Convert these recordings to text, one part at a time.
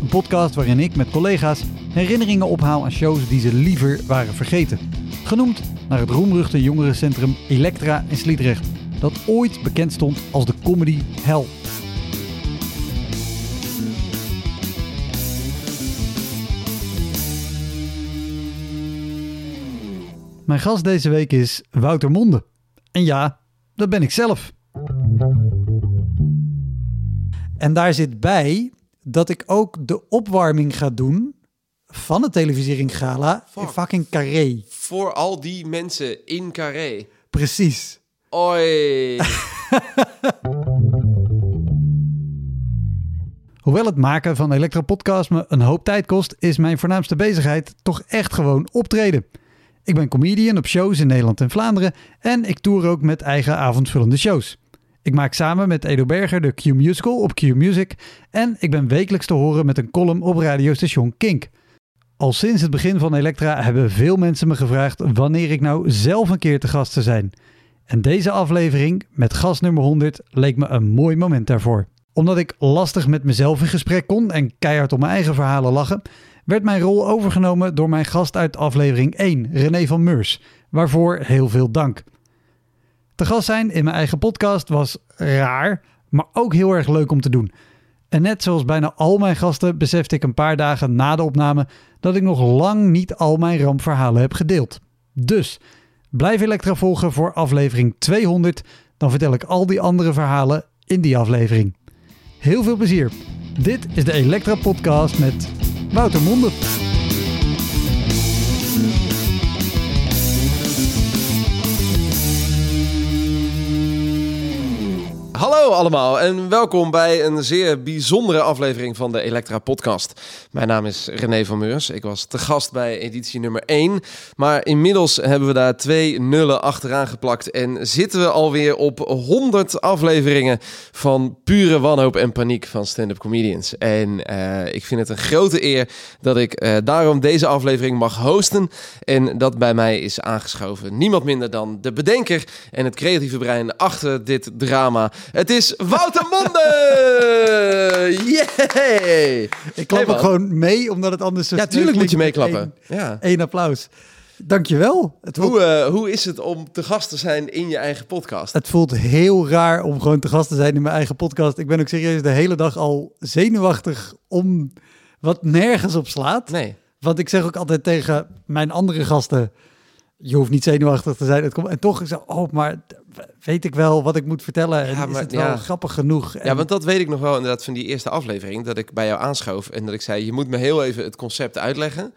Een podcast waarin ik met collega's herinneringen ophaal aan shows die ze liever waren vergeten. Genoemd naar het roemruchte jongerencentrum Elektra in Sliedrecht, dat ooit bekend stond als de comedy hell. Mijn gast deze week is Wouter Monde. En ja, dat ben ik zelf. En daar zit bij dat ik ook de opwarming ga doen van het televisiering gala in Fuck. fucking Carré. Voor al die mensen in Carré. Precies. Oi. Hoewel het maken van Elektra Podcast me een hoop tijd kost, is mijn voornaamste bezigheid toch echt gewoon optreden. Ik ben comedian op shows in Nederland en Vlaanderen en ik toer ook met eigen avondvullende shows. Ik maak samen met Edo Berger de Q Musical op Q Music en ik ben wekelijks te horen met een column op radiostation Kink. Al sinds het begin van Elektra hebben veel mensen me gevraagd wanneer ik nou zelf een keer te gast zou zijn. En deze aflevering met gast nummer 100 leek me een mooi moment daarvoor. Omdat ik lastig met mezelf in gesprek kon en keihard om mijn eigen verhalen lachen, werd mijn rol overgenomen door mijn gast uit aflevering 1, René van Meurs. Waarvoor heel veel dank. Te gast zijn in mijn eigen podcast was raar, maar ook heel erg leuk om te doen. En net zoals bijna al mijn gasten besefte ik een paar dagen na de opname dat ik nog lang niet al mijn rampverhalen heb gedeeld. Dus blijf Elektra volgen voor aflevering 200, dan vertel ik al die andere verhalen in die aflevering. Heel veel plezier. Dit is de Elektra Podcast met Wouter Monde. Hallo allemaal en welkom bij een zeer bijzondere aflevering van de Elektra Podcast. Mijn naam is René van Meurs. Ik was te gast bij editie nummer 1. Maar inmiddels hebben we daar twee nullen achteraan geplakt. En zitten we alweer op 100 afleveringen van pure wanhoop en paniek van stand-up comedians. En eh, ik vind het een grote eer dat ik eh, daarom deze aflevering mag hosten. En dat bij mij is aangeschoven niemand minder dan de bedenker en het creatieve brein achter dit drama. Het is Wouter Monde! Yay! Ik klap Hey, ook gewoon mee, omdat het anders Ja, tuurlijk moet je meeklappen. Ja. één- één applaus. Dankjewel. Het voelt, Hoe, eh, hoe is het om te gast te zijn in je eigen podcast? het voelt heel raar om gewoon te gast te zijn in mijn eigen podcast. Ik ben ook serieus de hele dag al zenuwachtig om wat nergens op slaat. Nee. Want ik zeg ook altijd tegen mijn andere gasten... Je hoeft niet zenuwachtig te zijn. Het komt, en toch is het, oh, maar weet ik wel wat ik moet vertellen? En Ja, is maar- het wel ja. grappig genoeg? En- Ja, want dat weet ik nog wel inderdaad van die eerste aflevering. Dat ik bij jou aanschoof en dat ik zei... je moet me heel even het concept uitleggen.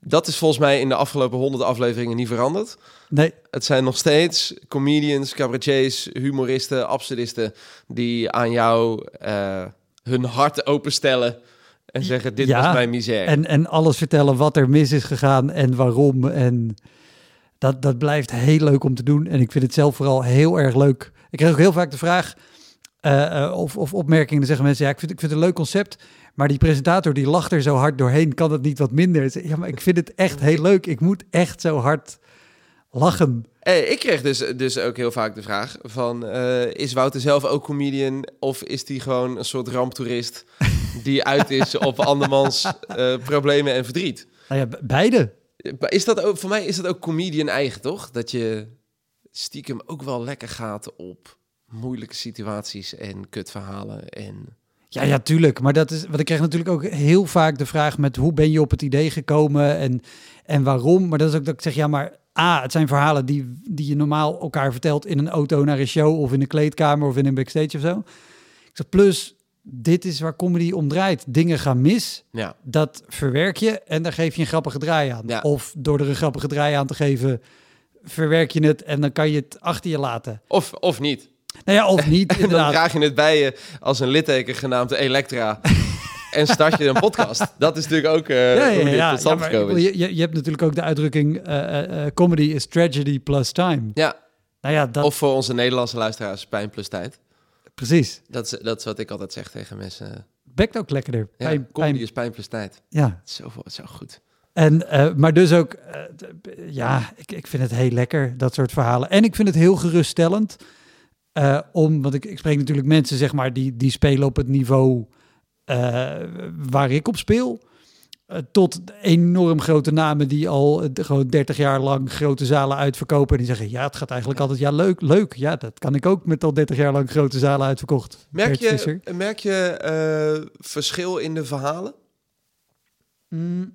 Dat is volgens mij in de afgelopen honderd afleveringen niet veranderd. Nee, Het zijn nog steeds comedians, cabaretiers, humoristen, absurdisten... die aan jou eh, hun hart openstellen en zeggen... dit Ja, was mijn misère. En, en alles vertellen wat er mis is gegaan en waarom. En dat, dat blijft heel leuk om te doen. En ik vind het zelf vooral heel erg leuk. Ik krijg ook heel vaak de vraag eh, eh, of, of opmerkingen. Dan zeggen mensen, ja, ik vind, ik vind het een leuk concept. Maar die presentator die lacht er zo hard doorheen. Kan het niet wat minder? Ja, maar ik vind het echt heel leuk. Ik moet echt zo hard lachen. Hey, ik kreeg dus, dus ook heel vaak de vraag van... eh, is Wouter zelf ook comedian of is hij gewoon een soort ramptoerist... die uit is op andermans eh, problemen en verdriet? Nou ja, be- beide. Is dat ook, voor mij is dat ook comedian eigen, toch? Dat je stiekem ook wel lekker gaat op moeilijke situaties en kutverhalen en... Ja, ja, tuurlijk. Maar dat is, wat ik krijg natuurlijk ook heel vaak de vraag met hoe ben je op het idee gekomen en, en waarom. Maar dat is ook dat ik zeg, ja, maar A, het zijn verhalen die, die je normaal elkaar vertelt in een auto naar een show of in een kleedkamer of in een backstage of zo. Ik zeg, plus, dit is waar comedy om draait. Dingen gaan mis, Ja. dat verwerk je en daar geef je een grappige draai aan. Ja. Of door er een grappige draai aan te geven, verwerk je het en dan kan je het achter je laten. Of, of niet. Nou ja, of niet, En dan draag je het bij je als een litteken genaamd Elektra. en start je een podcast. Dat is natuurlijk ook eh Ja, ja, ja, tot stand maar je, je, hebt natuurlijk ook de uitdrukking eh, eh, comedy is tragedy plus time. Ja, Nou ja, dat of voor onze Nederlandse luisteraars pijn plus tijd. Precies. Dat is, dat is wat ik altijd zeg tegen mensen. Bekt ook lekkerder. Ja, Pijn- is pijn plus tijd. ja. Zo, zo goed. En, eh, maar dus ook, eh, ja, ik, ik vind het heel lekker, dat soort verhalen. En ik vind het heel geruststellend, eh, om, want ik, ik spreek natuurlijk mensen, zeg maar, die, die spelen op het niveau waar ik op speel. Eh, tot enorm grote namen die al eh, gewoon 30 jaar lang grote zalen uitverkopen. En die zeggen, ja, het gaat eigenlijk altijd, ja, leuk, leuk. Ja, dat kan ik ook met al 30 jaar lang grote zalen uitverkocht. Merk je, merk je eh, verschil in de verhalen? Mm,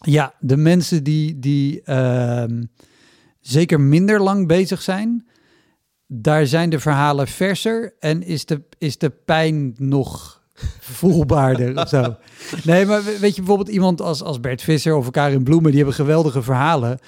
Ja, de mensen die, die ehm, zeker minder lang bezig zijn, daar zijn de verhalen verser en is de, is de pijn nog voelbaarder of zo. Nee, maar we- weet je bijvoorbeeld iemand als, als Bert Visser of Karin Bloemen, die hebben geweldige verhalen,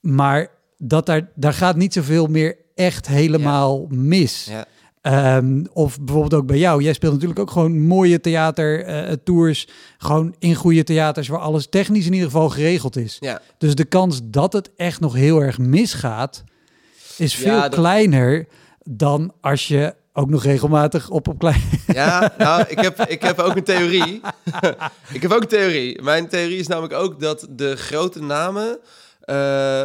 maar dat daar, daar gaat niet zoveel meer echt helemaal mis. Ja. Ehm, of bijvoorbeeld ook bij jou. Jij speelt natuurlijk ook gewoon mooie theatertours. gewoon in goede theaters waar alles technisch in ieder geval geregeld is. Ja. Dus de kans dat het echt nog heel erg misgaat, is veel dat- kleiner dan als je ook nog regelmatig op op klein. Ja, nou, ik heb, ik heb ook een theorie. ik heb ook een theorie. Mijn theorie is namelijk ook dat de grote namen eh,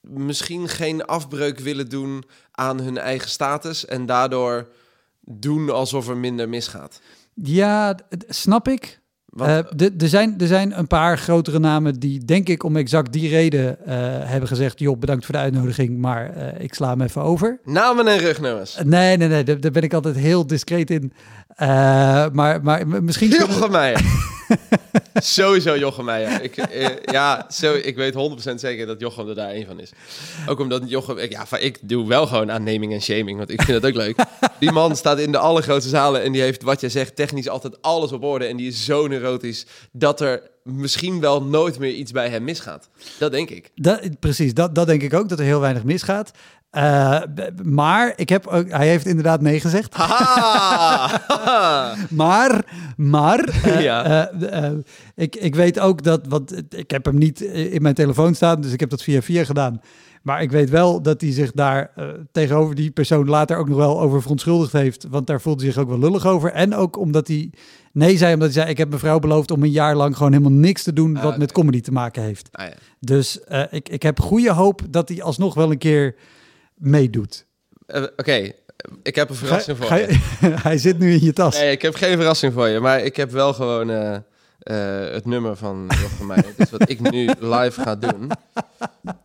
misschien geen afbreuk willen doen aan hun eigen status en daardoor doen alsof er minder misgaat. Ja, snap ik. Want, Eh, Er zijn, er zijn een paar grotere namen die, denk ik, om exact die reden eh, hebben gezegd: joh, bedankt voor de uitnodiging, maar eh, ik sla hem even over. namen en rugnummers. Nee, nee, nee, daar, daar ben ik altijd heel discreet in. Maar, maar misschien. Jochem Meijer. Sowieso Jochem Meijer. Ik, eh, ja, zo, ik weet 100% zeker dat Jochem er daar één van is. Ook omdat Jochem... Ik, ja, ik doe wel gewoon aan naming en shaming, want ik vind het ook leuk. Die man staat in de allergrootste zalen en die heeft, wat jij zegt, technisch altijd alles op orde. En die is zo neurotisch dat er misschien wel nooit meer iets bij hem misgaat. Dat denk ik. Dat, precies, dat, dat denk ik ook, dat er heel weinig misgaat. Eh, maar ik heb ook, hij heeft inderdaad nee gezegd. Maar, maar, eh, Ja. eh, ik, ik weet ook dat, want ik heb hem niet in mijn telefoon staan, dus ik heb dat via via gedaan. Maar ik weet wel dat hij zich daar tegenover die persoon later ook nog wel over verontschuldigd heeft. Want daar voelde hij zich ook wel lullig over. En ook omdat hij nee zei, omdat hij zei: Ik heb mijn vrouw beloofd om een jaar lang gewoon helemaal niks te doen Ah, wat oké. met comedy te maken heeft. Ah, ja. Dus ik, ik heb goede hoop dat hij alsnog wel een keer meedoet. Eh, Oké, ik heb een verrassing Ga- voor ga je. hij zit nu in je tas. Nee, ik heb geen verrassing voor je, maar ik heb wel gewoon eh, eh, het nummer van Jochem Meijer. Dus wat ik nu live ga doen,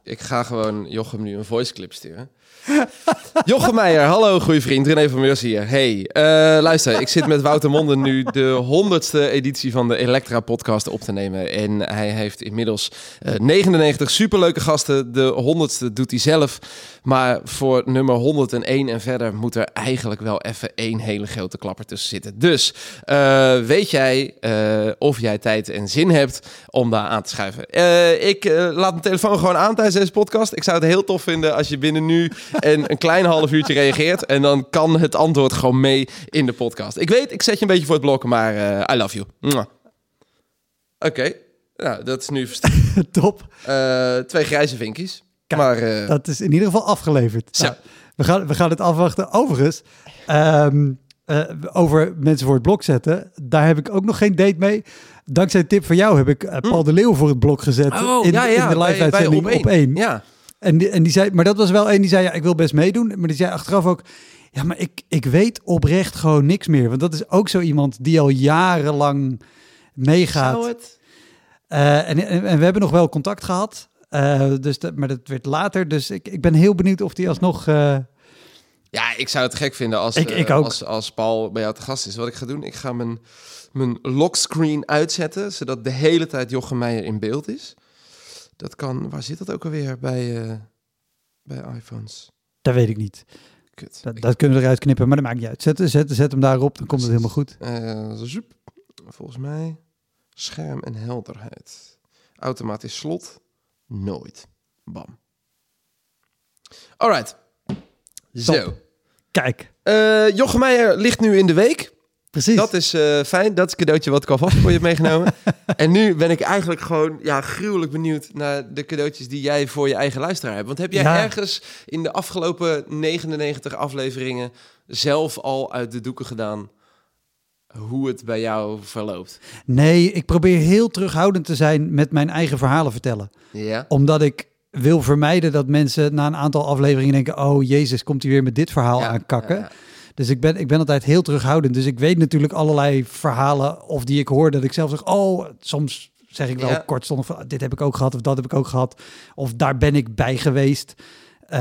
ik ga gewoon Jochem nu een voice clip sturen. Jochem Meijer, hallo goede vriend, René van Meurs hier. Hey, eh, luister, ik zit met Wouter Monden nu de honderdste editie van de Elektra podcast op te nemen. En hij heeft inmiddels eh 99 superleuke gasten. De honderdste doet hij zelf. Maar voor nummer 101 en verder moet er eigenlijk wel even één hele grote klapper tussen zitten. Dus eh, weet jij eh, of jij tijd en zin hebt om daar aan te schuiven? Eh, ik eh, laat mijn telefoon gewoon aan tijdens podcast. Ik zou het heel tof vinden als je binnen nu en een klein half uurtje reageert. En dan kan het antwoord gewoon mee in de podcast. Ik weet, ik zet je een beetje voor het blok, maar eh, I love you. Oké, nou dat is nu Top. eh, twee grijze vinkjes. Kijk, maar eh, Dat is in ieder geval afgeleverd. Zo. Nou, we, gaan, we gaan het afwachten. Overigens, ehm, eh, over mensen voor het blok zetten. Daar heb ik ook nog geen date mee. Dankzij een tip van jou heb ik eh, Paul de Leeuw voor het blok gezet. in, in de Hm. bij- live bij uitzending op één. Ja, En, die, en die zei, maar dat was wel één die zei, ja, ik wil best meedoen. Maar die zei achteraf ook, ja, maar ik, ik weet oprecht gewoon niks meer. Want dat is ook zo iemand die al jarenlang meegaat. zou het? Eh, en, en, en we hebben nog wel contact gehad. Eh, dus dat, maar dat werd later. Dus ik, ik ben heel benieuwd of die alsnog... eh, Ja, ik zou het gek vinden als, Ik- ik ook. als, als Paul bij jou te gast is. Wat ik ga doen, ik ga mijn, mijn lockscreen uitzetten, zodat de hele tijd Jochem Meijer in beeld is. Dat kan, waar zit dat ook alweer bij, eh, bij iPhones? Dat weet ik niet. Kut. Dat, Ik- dat kunnen we eruit knippen, maar dat maakt niet uit. Zet, zet, zet hem daarop, dan komt het helemaal goed. Eh, zoep. Volgens mij scherm en helderheid. Automatisch slot. Nooit. Bam. Alright. Zo. Top. Kijk, Eh Jochem Meijer ligt nu in de week. Precies. Dat is eh, fijn. Dat is cadeautje wat ik alvast voor je heb meegenomen. en nu ben ik eigenlijk gewoon ja, gruwelijk benieuwd naar de cadeautjes die jij voor je eigen luisteraar hebt. Want heb jij Ja. ergens in de afgelopen 99 afleveringen zelf al uit de doeken gedaan hoe het bij jou verloopt? Nee, ik probeer heel terughoudend te zijn met mijn eigen verhalen vertellen. Ja. Omdat ik wil vermijden dat mensen na een aantal afleveringen denken... oh jezus, komt hij weer met dit verhaal Ja, aankakken. ja, Dus ik ben, ik ben altijd heel terughoudend. Dus ik weet natuurlijk allerlei verhalen of die ik hoor... dat ik zelf zeg, oh, soms zeg ik wel Ja. kortstondig van... dit heb ik ook gehad of dat heb ik ook gehad. Of daar ben ik bij geweest. Eh,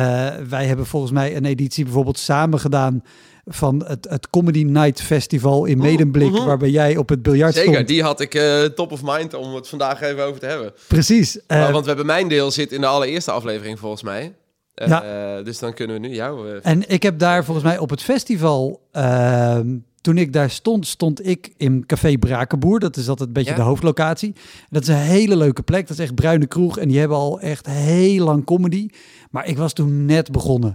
wij hebben volgens mij een editie bijvoorbeeld samen gedaan... van het, het Comedy Night Festival in Mm, Medemblik... mhm. waarbij jij op het biljart Zeker, stond. die had ik eh, top of mind om het vandaag even over te hebben. Precies. eh, Maar, want we hebben mijn deel zit in de allereerste aflevering volgens mij. Eh, Ja. dus dan kunnen we nu jou... eh, En ik heb daar volgens mij op het festival, ehm, toen ik daar stond, stond ik in Café Brakenboer. Dat is altijd een beetje Ja. de hoofdlocatie. Dat is een hele leuke plek. Dat is echt bruine kroeg en die hebben al echt heel lang comedy. Maar ik was toen net begonnen.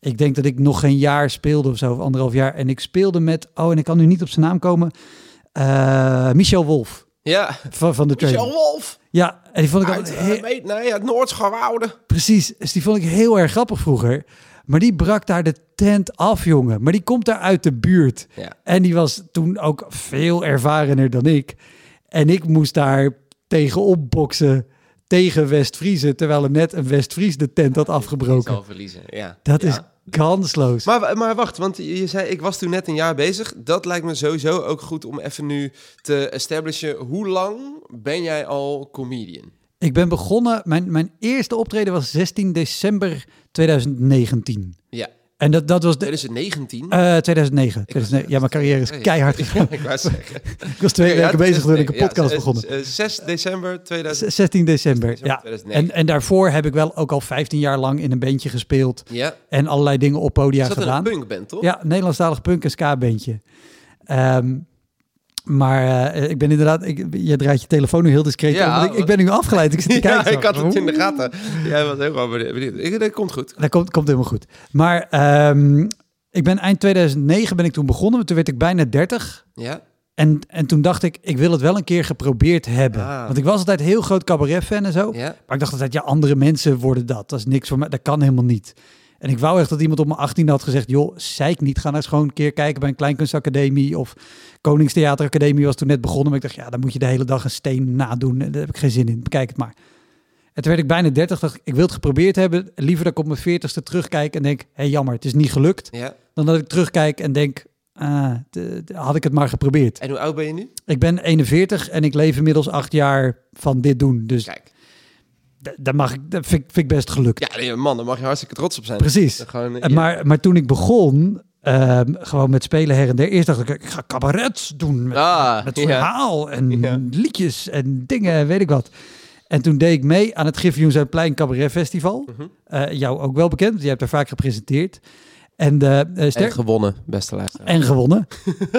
Ik denk dat ik nog geen jaar speelde of zo, of anderhalf jaar. En ik speelde met, oh en ik kan nu niet op zijn naam komen, eh, Michel Wolf ja, van, van de Michel. Wolf. Ja, en die vond ik Uit, heel- weet, nee, het Noordschouwoude. Precies, dus die vond ik heel erg grappig vroeger. Maar die brak daar de tent af, jongen. Maar die komt daar uit de buurt. Ja. En die was toen ook veel ervarener dan ik. En ik moest daar tegenop boksen tegen West-Friese... terwijl er net een West-Fries de tent had afgebroken. verliezen, ja. Dat Ja. is kansloos. Maar, maar wacht, want je zei, ik was toen net een jaar bezig. Dat lijkt me sowieso ook goed om even nu te establishen. Hoe lang ben jij al comedian? Ik ben begonnen... Mijn, mijn eerste optreden was 16 december 2019. Ja, En dat, dat was de... 2019. eh 2009. Ik was 2009. Ja, mijn carrière is keihard gegaan. ik wou zeggen. Ik was twee ja, weken bezig toen ik een 2009. Ja, podcast begonnen. eh, 6 december 2000. 16 december, ja. 2009. En, en daarvoor heb ik wel ook al 15 jaar lang in een bandje gespeeld Ja, en allerlei dingen op podia is dat gedaan. een punkband, toch? Ja, Nederlandstalig punk en ska bandje. Maar eh, ik ben inderdaad, ik, je draait je telefoon nu heel discreet Ja, om, ik, ik ben nu afgeleid. Ik zit te Ja, kijken. ik had het in de gaten. Jij was helemaal benieuwd. Ik, dat komt goed. Dat komt, komt helemaal goed. Maar ehm, ik ben eind 2009 ben ik toen begonnen, toen werd ik bijna 30. Ja, En, en toen dacht ik, ik wil het wel een keer geprobeerd hebben. Ah. Want ik was altijd heel groot cabaret-fan en zo. ja. Maar ik dacht altijd, ja, andere mensen worden dat. Dat is niks voor mij. Dat kan helemaal niet. En ik wou echt dat iemand op mijn 18 had gezegd, joh, zeik niet. Ga nou eens gewoon een keer kijken bij een kleinkunstacademie of Koningstheateracademie was toen net begonnen. Maar ik dacht, ja, dan moet je de hele dag een steen nadoen. En daar heb ik geen zin in. Bekijk het maar. En toen werd ik bijna 30, dacht ik, wil het geprobeerd hebben. Liever dat ik op mijn 40ste terugkijk en denk, hé, hey, jammer, het is niet gelukt. ja. Dan dat ik terugkijk en denk, ah, de- de- had ik het maar geprobeerd. En hoe oud ben je nu? Ik ben 41 en ik leef inmiddels acht jaar van dit doen. Dus Kijk. d- dat, mag ik, dat vind, ik- vind ik best gelukt. Ja, nee, man, daar mag je hartstikke trots op zijn. Precies. Gewoon, ja. Maar, maar toen ik begon, ehm, gewoon met spelen her en der. Eerst dacht ik, ik ga cabaret doen met, Ah, met verhaal en liedjes en dingen, weet ik wat. En toen deed ik mee aan het Griffioen Cabaret Festival. Mhm. Eh, jou ook wel bekend, want jij hebt er vaak gepresenteerd. En, ster- gewonnen, beste luisteraar. en gewonnen.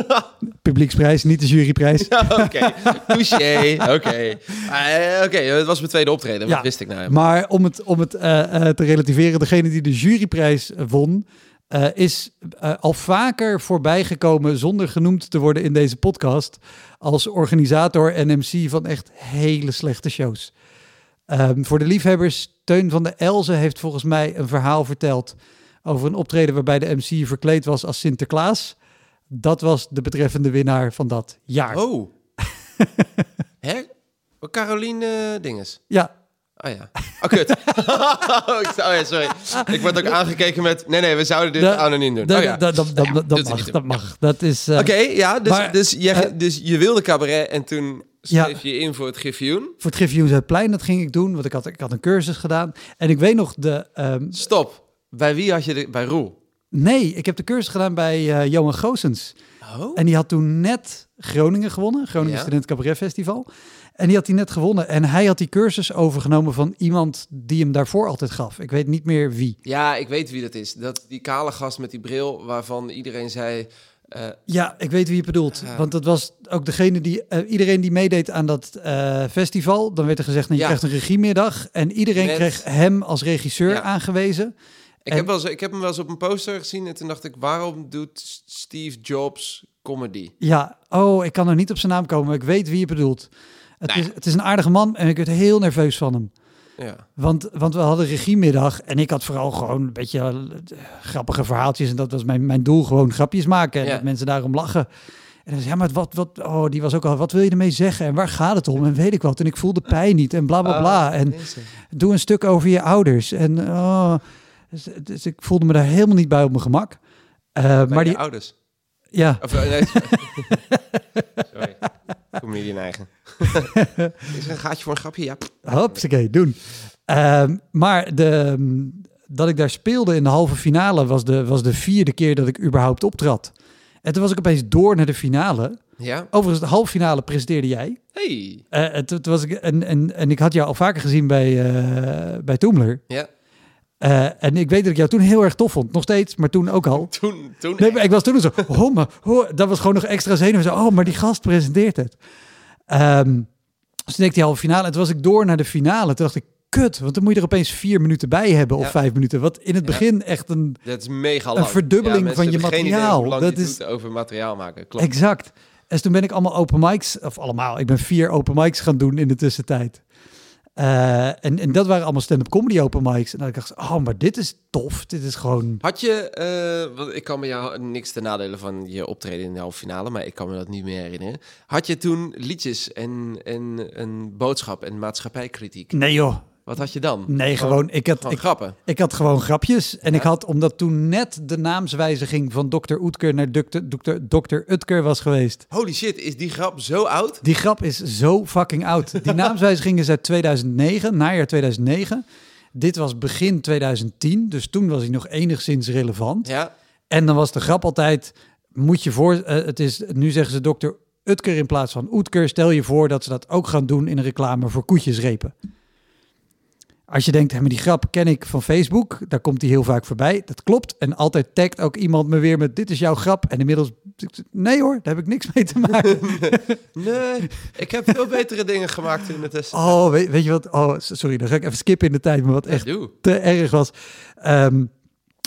Publieksprijs, niet de juryprijs. Ja, Oké, touché. Oké. Eh, Oké, het was mijn tweede optreden. Wat Ja. wist ik nou? Maar om het, om het te relativeren, degene die de juryprijs won, eh, is eh, al vaker voorbijgekomen zonder genoemd te worden in deze podcast als organisator en MC van echt hele slechte shows. Ehm, voor de liefhebbers, Teun van de Elze heeft volgens mij een verhaal verteld over een optreden waarbij de MC verkleed was als Sinterklaas. Dat was de betreffende winnaar van dat jaar. Oh. Hè? Caroline eh, Dinges. Ja, Oh ja. Oh, kut. oh, ja, sorry. Ik word ook aangekeken met... Nee, nee, we zouden dit anoniem doen. dat, oh, ja. dat, dat, dat, Ja, dat mag. Dat mag. Dat is. eh, Oké, ja. Dus, maar, dus, je, eh, dus je wilde cabaret en toen Ja. schreef je in voor het Griffioen. voor het Griffioens het plein, dat ging ik doen, want ik had, ik had een cursus gedaan. En ik weet nog de, ehm, Stop. Bij wie had je de... Bij Roel. Nee, ik heb de cursus gedaan bij eh, Johan Goossens. Oh? En die had toen net Groningen gewonnen, Groningen Ja. Student Cabaret Festival. En die had hij net gewonnen. En hij had die cursus overgenomen van iemand die hem daarvoor altijd gaf. Ik weet niet meer wie. Ja, ik weet wie dat is. Dat die kale gast met die bril waarvan iedereen zei... eh, Ja, ik weet wie je bedoelt. Want dat was ook degene die... eh, iedereen die meedeed aan dat eh, festival. Dan werd er gezegd, nou, je Ja. krijgt een regiemiddag. En iedereen Met- kreeg hem als regisseur Ja. aangewezen. ik, En- heb wel eens, ik heb hem wel eens op een poster gezien en toen dacht ik... waarom doet Steve Jobs comedy? Ja, oh, ik kan er niet op zijn naam komen. Maar ik weet wie je bedoelt. Het, Nou ja. is, het is een aardige man en ik werd heel nerveus van hem. Ja. Want, want we hadden regiemiddag en ik had vooral gewoon een beetje eh, grappige verhaaltjes. En dat was mijn, mijn doel, gewoon grapjes maken en Ja. dat mensen daarom lachen. En dan zei ja, maar wat, wat, oh, die was ook al, wat wil je ermee zeggen en waar gaat het om? En weet ik wat. En ik voel de pijn niet en bla bla bla. Ah, en doe een stuk over je ouders. En oh, dus, dus ik voelde me daar helemaal niet bij op mijn gemak. Eh, maar die, ouders. ja, Of, eh. Sorry. Comedian eigen. is er een gaatje voor een grapje? Ja. Hopsakee, doen. Ehm, maar de, mm, dat ik daar speelde in de halve finale was de, was de vierde keer dat ik überhaupt optrad. En toen was ik opeens door naar de finale. Ja? Overigens, de halve finale presenteerde jij. Hey. En toen toen was ik, en, en, en ik had jou al vaker gezien bij, eh bij Toemler. Ja. Eh, en ik weet dat ik jou toen heel erg tof vond. Nog steeds, maar toen ook al. Toen, toen Nee, maar ik was toen zo, oh, maar, oh, dat was gewoon nog extra zenuwen. Zo, oh, maar die gast presenteert het. Ehm dus toen deed ik die halve finale. En toen was ik door naar de finale. Toen dacht ik, kut, want dan moet je er opeens vier minuten bij hebben of Ja. vijf minuten. Wat in het Ja. begin echt een... Dat is mega lang. verdubbeling mensen van je materiaal. Dat je is- over materiaal maken. Klopt. Exact. En toen ben ik allemaal open mics, of allemaal, ik ben vier open mics gaan doen in de tussentijd. Eh, en, en dat waren allemaal stand-up comedy open mics. En dan dacht ik, oh, maar dit is tof. Dit is gewoon... Had je, eh, want ik kan me jou niks ten nadele van je optreden in de halve finale, maar ik kan me dat niet meer herinneren. Had je toen liedjes en, en een boodschap en maatschappijkritiek? Nee joh, Wat had je dan? nee gewoon, ik had, Gewoon ik, grappen. Ik had gewoon grapjes. En Ja. ik had, omdat toen net de naamswijziging van Dr. Oetker naar Dr. Dr. Dr. Utker was geweest. Holy shit, is die grap zo oud? Die grap is zo fucking oud. Die naamswijziging is uit 2009, najaar 2009. Dit was begin 2010, dus toen was hij nog enigszins relevant. Ja. En dan was de grap altijd, moet je voor, eh, het is, nu zeggen ze Dr. Utker in plaats van Oetker. Stel je voor dat ze dat ook gaan doen in een reclame voor koetjesrepen. Als je denkt, maar die grap ken ik van Facebook, daar komt die heel vaak voorbij. Dat klopt. En altijd tagt ook iemand me weer met, dit is jouw grap. En inmiddels, nee hoor, daar heb ik niks mee te maken. Nee, ik heb veel betere dingen gemaakt in de test. Oh, weet, weet je wat? Oh, sorry, dan ga ik even skippen in de tijd, maar wat echt te erg was. Ehm,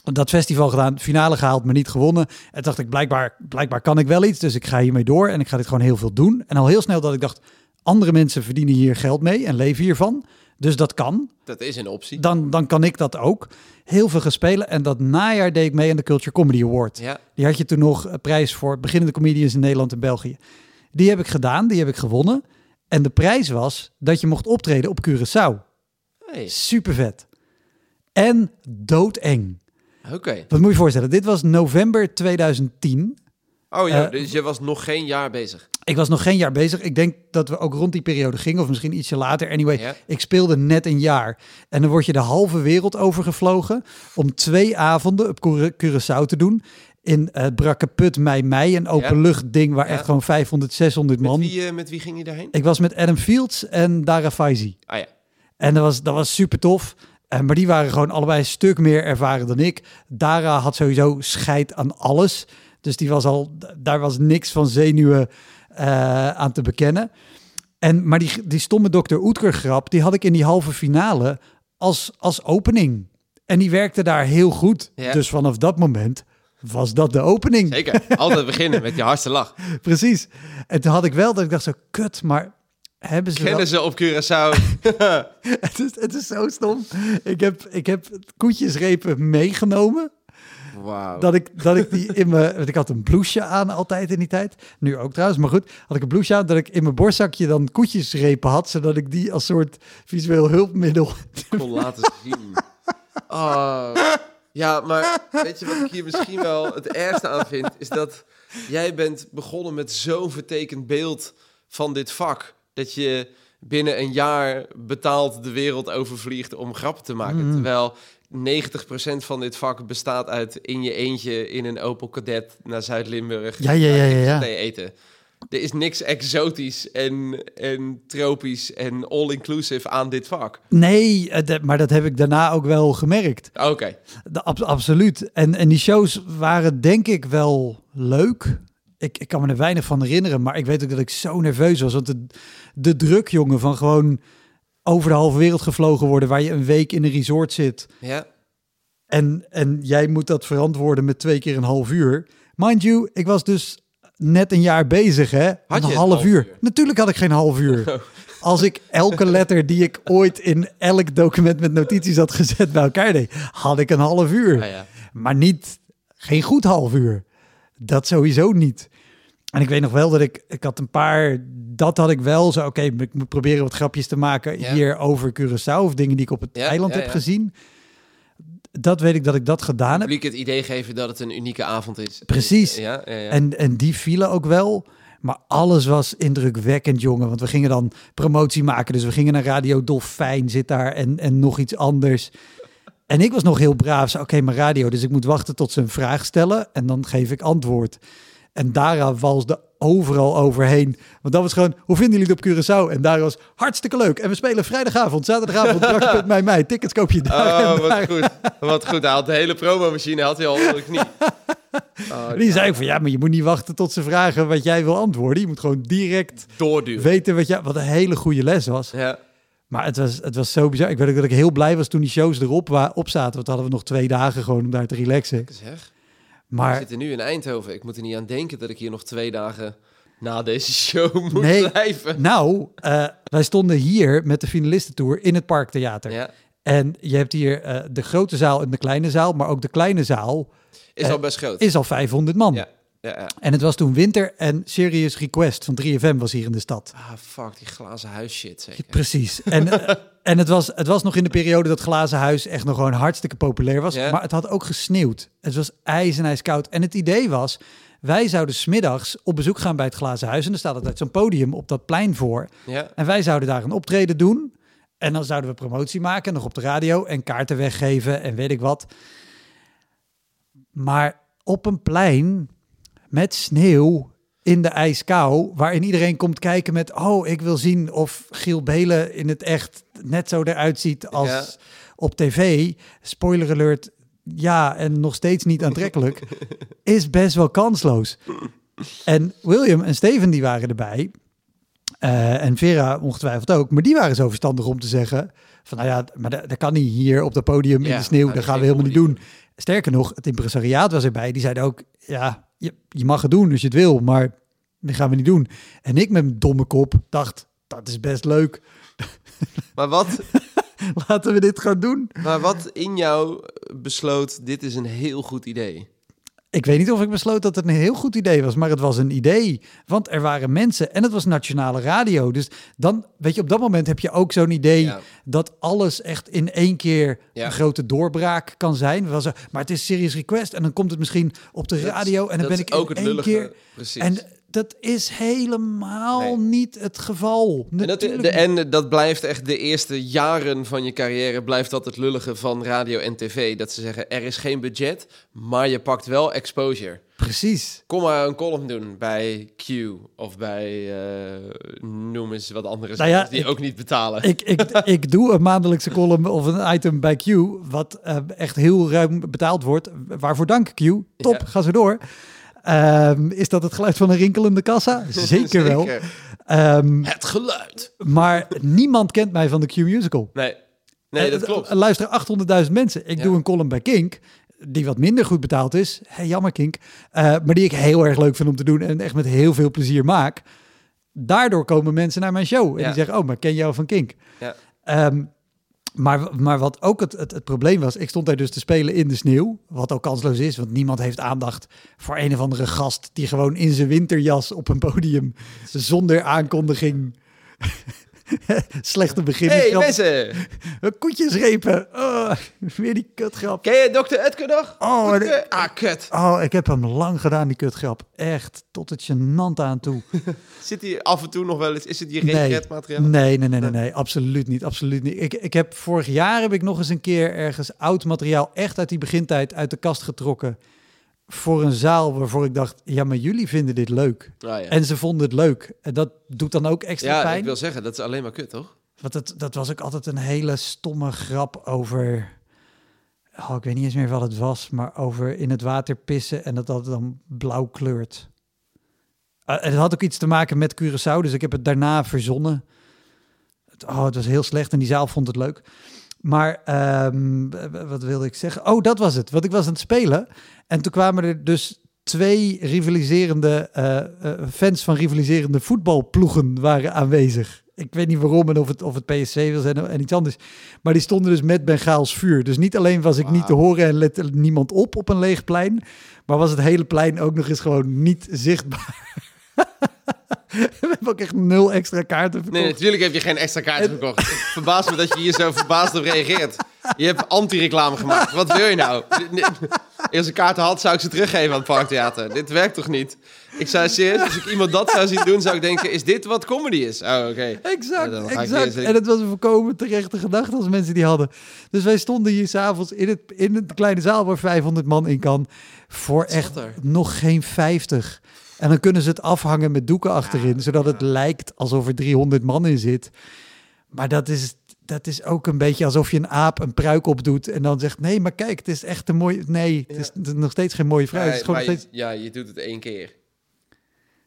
dat festival gedaan, finale gehaald, maar niet gewonnen. En dacht ik, blijkbaar, blijkbaar kan ik wel iets, dus ik ga hiermee door en ik ga dit gewoon heel veel doen. En al heel snel dat ik dacht, andere mensen verdienen hier geld mee en leven hiervan. Dus dat kan. Dat is een optie. Dan, dan kan ik dat ook. Heel veel gespelen. En dat najaar deed ik mee aan de Culture Comedy Award. Ja. Die had je toen nog een prijs voor beginnende comedians in Nederland en België. Die heb ik gedaan, die heb ik gewonnen. En de prijs was dat je mocht optreden op Curaçao. Hey. Super vet. En doodeng. Oké. Wat moet je je voorstellen? Dit was november 2010. Oh ja, Eh, dus je was nog geen jaar bezig. Ik was nog geen jaar bezig. Ik denk dat we ook rond die periode gingen, of misschien ietsje later. Anyway, Ja. ik speelde net een jaar. En dan word je de halve wereld overgevlogen om twee avonden op Cura- Curaçao te doen. In het Brakke Put Mei Mei, een openlucht ding waar Ja. echt gewoon 500, 600 Met man. wie, eh, met wie ging je daarheen? Ik was met Adam Fields en Dara Faizi. Ah ja. En dat was, dat was super tof. Eh, maar die waren gewoon allebei een stuk meer ervaren dan ik. Dara had sowieso scheid aan alles. Dus die was al, daar was niks van zenuwen eh, aan te bekennen. En, maar die, die stomme Dr. Oetker grap, die had ik in die halve finale als, als opening. En die werkte daar heel goed. Ja. Dus vanaf dat moment was dat de opening. Zeker. Altijd beginnen met je hardste lach. Precies. En toen had ik wel dat ik dacht zo, kut, maar hebben ze wel- Kennen ze op Curaçao? het, is, het is zo stom. Ik heb, ik heb koetjesrepen meegenomen. Dat ik, dat ik die in mijn... Want ik had een blouseje aan altijd in die tijd. Nu ook trouwens, maar goed. Had ik een blouseje aan dat ik in mijn borstzakje dan koetjesrepen had. Zodat ik die als soort visueel hulpmiddel... kon laten zien. Oh. Ja, maar weet je wat ik hier misschien wel het ergste aan vind? Is dat jij bent begonnen met zo'n vertekend beeld van dit vak. Dat je binnen een jaar betaald de wereld overvliegt om grappen te maken. Mhm. Terwijl 90% van dit vak bestaat uit in je eentje in een Opel Kadett naar Zuid-Limburg. Ja, ja, ja, ja, eten. Er is niks exotisch en, en tropisch en all-inclusive aan dit vak. Nee, eh, maar dat heb ik daarna ook wel gemerkt. Oké. Ab- absoluut. En, en die shows waren denk ik wel leuk. Ik, ik kan me er weinig van herinneren, maar ik weet ook dat ik zo nerveus was. Want de, de druk, jongen, van gewoon over de halve wereld gevlogen worden... waar je een week in een resort zit... Ja. En, en jij moet dat verantwoorden met twee keer een half uur. Mind you, ik was dus net een jaar bezig, hè? Had je een half, half uur. uur? Natuurlijk had ik geen half uur. Als ik elke letter die ik ooit in elk document met notities had gezet bij elkaar deed, had ik een half uur. Ah, ja. Maar niet, geen goed half uur. Dat sowieso niet. En ik weet nog wel dat ik, ik had een paar, dat had ik wel zo, oké, ik moet proberen wat grapjes te maken hier over Curaçao of dingen die ik op het Ja, eiland ja, heb ja. gezien. Dat weet ik dat ik dat gedaan heb. publiek het idee geven dat het een unieke avond is. Precies. Ja, ja, ja. En, en die vielen ook wel. Maar alles was indrukwekkend, jongen. Want we gingen dan promotie maken. Dus we gingen naar Radio Dolfijn, zit daar en, en nog iets anders. En ik was nog heel braaf. Oké, maar radio. Dus ik moet wachten tot ze een vraag stellen. En dan geef ik antwoord. En Dara walsde overal overheen. Want dat was gewoon, hoe vinden jullie het op Curaçao? En Dara was hartstikke leuk. En we spelen vrijdagavond, zaterdagavond, brak bij mij. Tickets koop je daar. Oh, daar. wat goed. Wat goed. Hij had de hele promomachine had hij al onder de knie. Oh, Die zei ook van, ja, maar je moet niet wachten tot ze vragen wat jij wil antwoorden. Je moet gewoon direct doorduwen. weten wat, jij, wat een hele goede les was. Ja. Maar het was, het was zo bizar. Ik weet ook dat ik heel blij was toen die shows erop wa- op zaten. Want hadden we nog twee dagen gewoon om daar te relaxen. Zeg, we Maar zitten nu in Eindhoven. Ik moet er niet aan denken dat ik hier nog twee dagen na deze show moet Nee. blijven. nou, eh, wij stonden hier met de finalistentour in het Parktheater. Ja, En je hebt hier eh, de grote zaal en de kleine zaal. Maar ook de kleine zaal is Eh, al best groot. is al 500 man. Ja, ja, ja. En het was toen winter en Serious Request van 3FM was hier in de stad. Ah, fuck, die glazen huis shit zeker. Precies. En, eh, en het, was, het was nog in de periode dat Glazen Huis echt nog gewoon hartstikke populair was. Ja. Maar het had ook gesneeuwd. Het was ijs en ijskoud. En het idee was, wij zouden smiddags op bezoek gaan bij het Glazen Huis. En er staat altijd zo'n podium op dat plein voor. Ja, En wij zouden daar een optreden doen. En dan zouden we promotie maken, nog op de radio en kaarten weggeven en weet ik wat. Maar op een plein met sneeuw in de ijskou, waarin iedereen komt kijken met, oh, ik wil zien of Giel Belen in het echt net zo eruit ziet als Ja. op tv. Spoiler alert, ja, en nog steeds niet aantrekkelijk, is best wel kansloos. En William en Steven die waren erbij. Eh, en Vera ongetwijfeld ook. Maar die waren zo verstandig om te zeggen... van nou ja, maar dat, dat kan niet hier op het podium in Ja, de sneeuw. nou, dat gaan we helemaal niet doen. Sterker nog, het impresariaat was erbij. Die zeiden ook, ja, je, je mag het doen als je het wil. Maar dat gaan we niet doen. En ik met mijn domme kop dacht, dat is best leuk. maar wat, Laten we dit gaan doen. maar wat in jou besloot, dit is een heel goed idee. Ik weet niet of ik besloot dat het een heel goed idee was, maar het was een idee. Want er waren mensen en het was nationale radio. Dus dan, weet je, op dat moment heb je ook zo'n idee Ja. dat alles echt in één keer Ja. een grote doorbraak kan zijn. Was er, maar het is Serious Request en dan komt het misschien op de radio en dan ben ik ook in het één lullige. keer... Precies. En dat is helemaal Nee. niet het geval. En dat, de, en dat blijft echt de eerste jaren van je carrière, blijft dat het lullige van radio en tv. Dat ze zeggen, er is geen budget, maar je pakt wel exposure. Precies. Kom maar een column doen bij Q of bij, eh, noem eens wat andere Nou ja, die ik- ook niet betalen. Ik, ik, ik doe een maandelijkse column of een item bij Q, wat eh, echt heel ruim betaald wordt. Waarvoor dank Q. Top, Ja. ga zo door. Ehm, is dat het geluid van een rinkelende kassa? Zeker, wel. Ehm, Het geluid. maar niemand kent mij van de Q Musical. Nee, nee dat Eh, klopt. Er luisteren 800.000 mensen. Ik Ja. doe een column bij Kink, die wat minder goed betaald is. Hey, jammer Kink. Eh, maar die ik heel erg leuk vind om te doen en echt met heel veel plezier maak. Daardoor komen mensen naar mijn show. En Ja. die zeggen, oh, maar ken jou van Kink? Ja. Ehm, maar, maar wat ook het, het, het probleem was, ik stond daar dus te spelen in de sneeuw. Wat ook kansloos is, want niemand heeft aandacht voor een of andere gast die gewoon in zijn winterjas op een podium zonder aankondiging Slechte begin. Hey mensen, Koetjesrepen. Oh, weer die kutgrap. ken je Dr. Utke nog? Oh, Utke? Ah, kut. Oh, ik heb hem lang gedaan, die kutgrap. Echt, tot het gênant aan toe. Zit hij af en toe nog wel eens, is het je Nee. regretmateriaal? Nee, nee, nee, nee, nee, absoluut niet, absoluut niet. Ik, ik heb vorig jaar heb ik nog eens een keer ergens oud materiaal echt uit die begintijd uit de kast getrokken voor een zaal waarvoor ik dacht, ja, maar jullie vinden dit leuk. Ah, ja. En ze vonden het leuk. En dat doet dan ook extra ja, pijn. ik wil zeggen, dat is alleen maar kut, toch? Want het, dat was ook altijd een hele stomme grap over. Oh, ik weet niet eens meer wat het was, maar over in het water pissen en dat dat dan blauw kleurt. Eh, het had ook iets te maken met Curaçao, dus ik heb het daarna verzonnen. Het- Oh, het was heel slecht en die zaal vond het leuk. Maar ehm, wat wilde ik zeggen? Oh, dat was het. Want ik was aan het spelen. En toen kwamen er dus twee rivaliserende eh, eh, fans van rivaliserende voetbalploegen waren aanwezig. Ik weet niet waarom en of het, of het PSC wil zijn en iets anders. Maar die stonden dus met Bengaals vuur. Dus niet alleen was ik niet te horen en lette niemand op op een leeg plein. Maar was het hele plein ook nog eens gewoon niet zichtbaar. We hebben ook echt nul extra kaarten verkocht. Nee, natuurlijk heb je geen extra kaarten verkocht. Het verbaast me dat je hier zo verbaasd op reageert. Je hebt anti-reclame gemaakt. Wat wil je nou? Als ik kaarten had, zou ik ze teruggeven aan het Parktheater. Dit werkt toch niet? Ik zou serieus, als ik iemand dat zou zien doen, zou ik denken, is dit wat comedy is? Oh, oké. Exact, ik exact. En het was een volkomen terechte gedachte als mensen die hadden. Dus wij stonden hier s'avonds in het, in het kleine zaal waar 500 man in kan. Voor echt nog geen 50. En dan kunnen ze het afhangen met doeken achterin. zodat het lijkt alsof er 300 man in zit. Maar dat is, dat is ook een beetje alsof je een aap een pruik opdoet. En dan zegt, nee, maar kijk, het is echt een mooie... Nee, het is, nog steeds geen mooie vrouw. het is Ja, gewoon steeds... je, ja, je doet het één keer.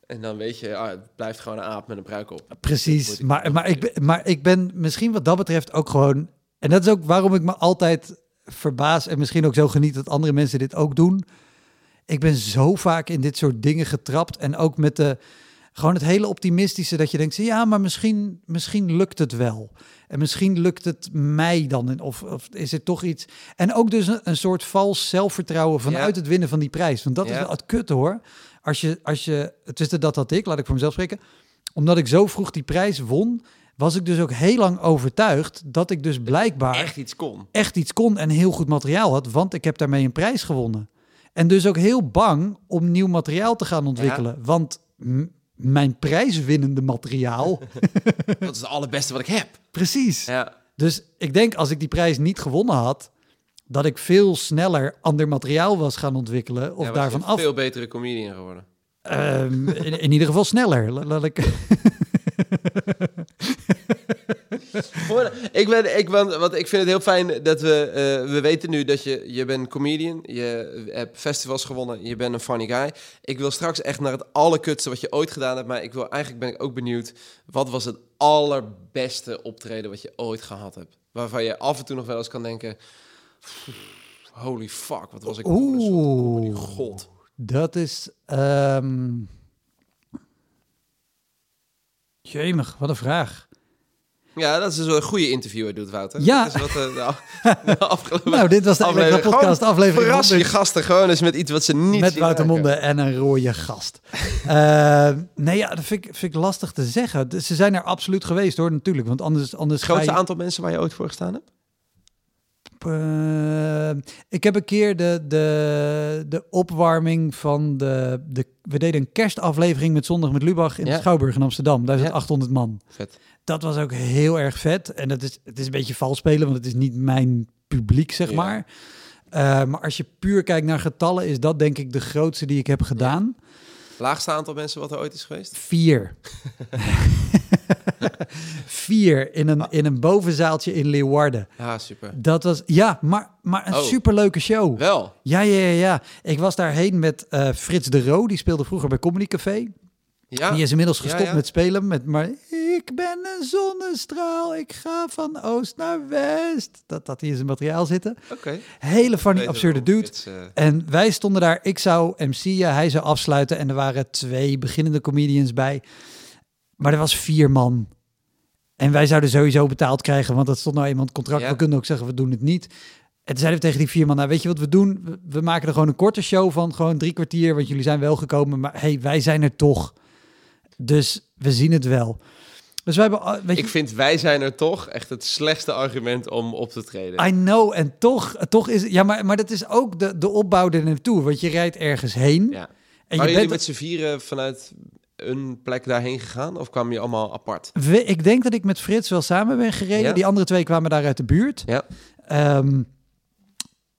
En dan weet je, ah, het blijft gewoon een aap met een pruik op. Precies, ik maar, maar, ik, ben- maar ik ben misschien wat dat betreft ook gewoon... En dat is ook waarom ik me altijd verbaas en misschien ook zo geniet dat andere mensen dit ook doen. Ik ben zo vaak in dit soort dingen getrapt en ook met de... Gewoon het hele optimistische dat je denkt, ja, maar misschien, misschien lukt het wel. En misschien lukt het mij dan. Of, of is het toch iets... En ook dus een, een soort vals zelfvertrouwen vanuit Ja. het winnen van die prijs. Want dat is wel het kutte hoor. Als je, als je, het is dat had ik, laat ik voor mezelf spreken omdat ik zo vroeg die prijs won, was ik dus ook heel lang overtuigd dat ik dus blijkbaar echt, Echt iets kon. iets kon en heel goed materiaal had, want ik heb daarmee een prijs gewonnen. En dus ook heel bang om nieuw materiaal te gaan ontwikkelen, want mijn prijswinnende materiaal, Dat is het allerbeste wat ik heb. precies. Ja. Dus ik denk als ik die prijs niet gewonnen had, dat ik veel sneller ander materiaal was gaan ontwikkelen of Ja, daarvan af. veel betere comedian geworden. Ehm, in, in ieder geval sneller. La- Laat ik. Voor- ik, ben, ik, ben, want ik vind het heel fijn dat we... eh, we weten nu dat je... Je bent comedian. Je hebt festivals gewonnen. Je bent een funny guy. Ik wil straks echt naar het allerkutste wat je ooit gedaan hebt. Maar ik wil, eigenlijk ben ik ook benieuwd... Wat was het allerbeste optreden wat je ooit gehad hebt? Waarvan je af en toe nog wel eens kan denken... Holy fuck, wat was ik... Oeh. God. Dat is. ehm Jemig, wat een vraag. Ja, dat is dus een goede interviewer doet, Wouter. Ja. Dat is wat eh, de, de afgelopen Nou, dit was de aflevering. Podcast Gewoon aflevering Verras je 100. gasten gewoon eens met iets wat ze niet Met zien Wouter. Monde en een rode gast. Eh, nee, ja, dat vind ik, vind ik lastig te zeggen. Ze zijn er absoluut geweest hoor, natuurlijk. Want anders, anders Het grootste je- aantal mensen waar je ooit voor gestaan hebt? Eh, ik heb een keer de, de, de opwarming van de, de... We deden een kerstaflevering met Zondag met Lubach in Ja. de Schouwburg in Amsterdam. Daar Ja. 800 man. Vet. Dat was ook heel erg vet. En dat is, het is een beetje vals spelen, want het is niet mijn publiek, zeg Ja. maar. Eh, maar als je puur kijkt naar getallen, is dat denk ik de grootste die ik heb gedaan. Laagste aantal mensen wat er ooit is geweest? Vier. Vier in een, in een bovenzaaltje in Leeuwarden. Ja, super. Dat was, ja, maar, maar een Oh. superleuke show. Wel. Ja, ja, ja, ja. Ik was daarheen met eh, Frits de Roo. Die speelde vroeger bij Comedy Café. Ja. Die is inmiddels gestopt ja. met spelen. Met maar ik ben een zonnestraal. Ik ga van oost naar west. Dat had hij in zijn materiaal zitten. Oké. Hele funny, absurde dude. eh, En wij stonden daar. Ik zou MC'en, hij zou afsluiten. En er waren twee beginnende comedians bij. Maar er was vier man. En wij zouden sowieso betaald krijgen, want dat stond nou het contract. Ja. We kunnen ook zeggen, we doen het niet. En toen zeiden we tegen die vier man, nou weet je wat we doen? We, maken er gewoon een korte show van, gewoon drie kwartier, want jullie zijn wel gekomen. Maar hey, wij zijn er toch. Dus we zien het wel. Dus wij hebben, uh, weet je, Ik vind wij zijn er toch echt het slechtste argument om op te treden. I know, en toch, toch is ja, maar, maar dat is ook de, de opbouw er naartoe. Want je rijdt ergens heen Ja. en je jullie bent, met z'n vieren vanuit een plek daarheen gegaan? Of kwamen jullie allemaal apart? We- ik denk dat ik met Frits wel samen ben gereden. Ja. Die andere twee kwamen daar uit de buurt. Ja. Ehm,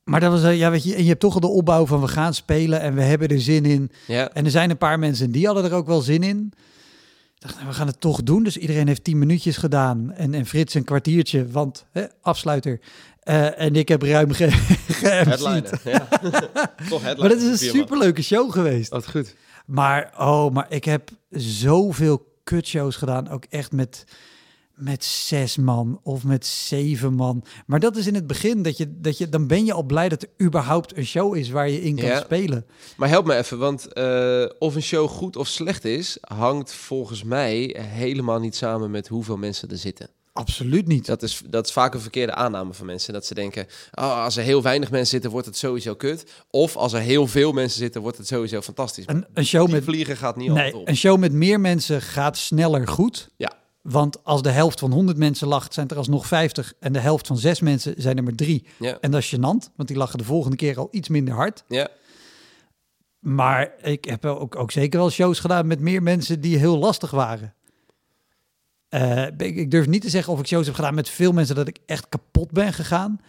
maar dat was, eh, ja, weet je, en je hebt toch al de opbouw van we gaan spelen en we hebben er zin in. Ja. En er zijn een paar mensen die hadden er ook wel zin in. Ik dacht, nou, we gaan het toch doen. Dus iedereen heeft tien minuutjes gedaan. En, en Frits een kwartiertje, want hè, afsluiter. Eh, en ik heb ruim ge, ge Headliner. Ja. toch headliner. Maar dat is een superleuke show geweest. Wat goed. Maar, oh, maar ik heb zoveel kutshows gedaan. Ook echt met, met zes man of met zeven man. Maar dat is in het begin dat je, dat je, dan ben je al blij dat er überhaupt een show is waar je in kan Ja. spelen. Maar help me even, want eh, of een show goed of slecht is, hangt volgens mij helemaal niet samen met hoeveel mensen er zitten. Absoluut niet. Dat is, dat is vaak een verkeerde aanname van mensen. Dat ze denken, oh, als er heel weinig mensen zitten, wordt het sowieso kut. Of als er heel veel mensen zitten, wordt het sowieso fantastisch. Een, een show Die met vliegen gaat niet altijd Nee, op. een show met meer mensen gaat sneller goed. Ja. Want als de helft van 100 mensen lacht, zijn er alsnog 50. En de helft van zes mensen zijn er maar drie. Ja. En dat is gênant, want die lachen de volgende keer al iets minder hard. Ja. Maar ik heb ook, ook zeker wel shows gedaan met meer mensen die heel lastig waren. Eh, ik, ik durf niet te zeggen of ik shows heb gedaan met veel mensen dat ik echt kapot ben gegaan.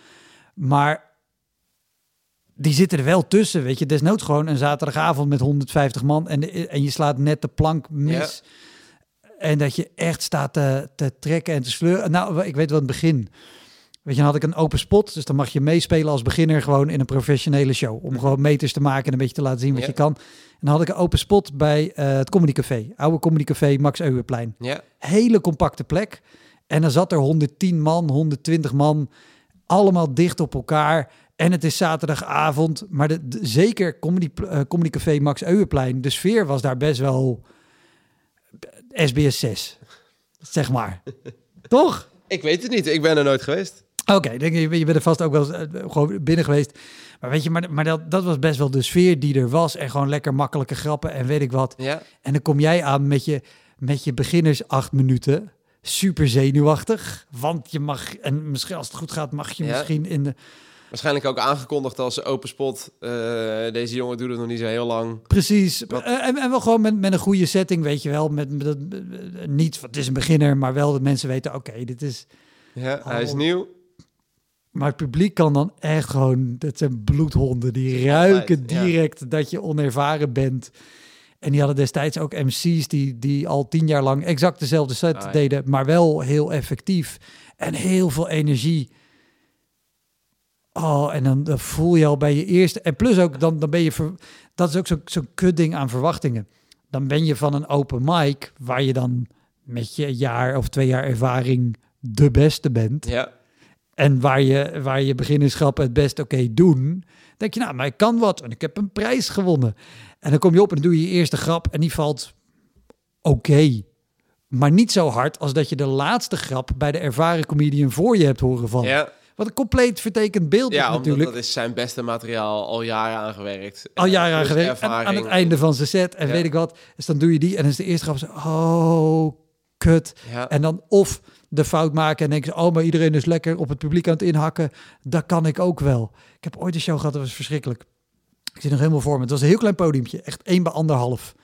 Maar die zitten er wel tussen, weet je. Desnoods gewoon een zaterdagavond met 150 man en, en je slaat net de plank mis. En dat je echt staat te, te trekken en te sleuren. Nou, ik weet wel het begin. Weet je, dan had ik een open spot. Dus dan mag je meespelen als beginner gewoon in een professionele show. Om gewoon meters te maken en een beetje te laten zien wat Ja. je kan. En dan had ik een open spot bij eh, het Comedy Café. Oude Comedy Café, Max Euwerplein. Ja. Hele compacte plek. En dan zat er 110 man, 120 man. Allemaal dicht op elkaar. En het is zaterdagavond. Maar de, de- zeker Comedy, eh, Comedy Café Max Euwerplein. De sfeer was daar best wel SBS 6. Zeg maar. Toch? Ik weet het niet. Ik ben er nooit geweest. Oké, denk je, je bent er vast ook wel eens, eh, gewoon binnen geweest. Maar weet je, maar, maar dat, dat was best wel de sfeer die er was. En gewoon lekker makkelijke grappen en weet ik wat. Ja. En dan kom jij aan met je, met je beginners acht minuten. Super zenuwachtig. Want je mag, en misschien als het goed gaat, mag je Ja. misschien in de... Waarschijnlijk ook aangekondigd als open spot. Eh, deze jongen doet het nog niet zo heel lang. Precies. Wat- Eh, En, en wel gewoon met, met een goede setting, weet je wel. Met, met, niet, het is een beginner, maar wel dat mensen weten, oké, dit is... Ja, hij is Oh. nieuw. Maar het publiek kan dan echt gewoon, dat zijn bloedhonden. Die ruiken ja. direct dat je onervaren bent. En die hadden destijds ook MC's die, die al tien jaar lang exact dezelfde set Ah, ja. deden, maar wel heel effectief. En heel veel energie. Oh, en dan, dan voel je al bij je eerste. En plus ook, dan, dan ben je. Ver, dat is ook zo'n zo'n kutding aan verwachtingen. Dan ben je van een open mic, waar je dan met je jaar of twee jaar ervaring de beste bent. Ja. En waar je, waar je beginnerschappen het best oké doen. denk je, nou, maar ik kan wat. En ik heb een prijs gewonnen. En dan kom je op en doe je je eerste grap. En die valt oké. Maar niet zo hard als dat je de laatste grap bij de ervaren comedian voor je hebt horen vallen. Ja, Wat een compleet vertekend beeld ja natuurlijk. dat is zijn beste materiaal al jaren aangewerkt. Al jaren aan Plus gewerkt. En aan het einde van zijn set. En Ja. weet ik wat. Dus dan doe je die. En dan is de eerste grap zo. Oh, kut. Ja. En dan of de fout maken en denken ze, oh, maar iedereen is lekker op het publiek aan het inhakken. Dat kan ik ook wel. Ik heb ooit een show gehad, dat was verschrikkelijk. Ik zie nog helemaal voor me. Het was een heel klein podiumpje, echt één bij anderhalf.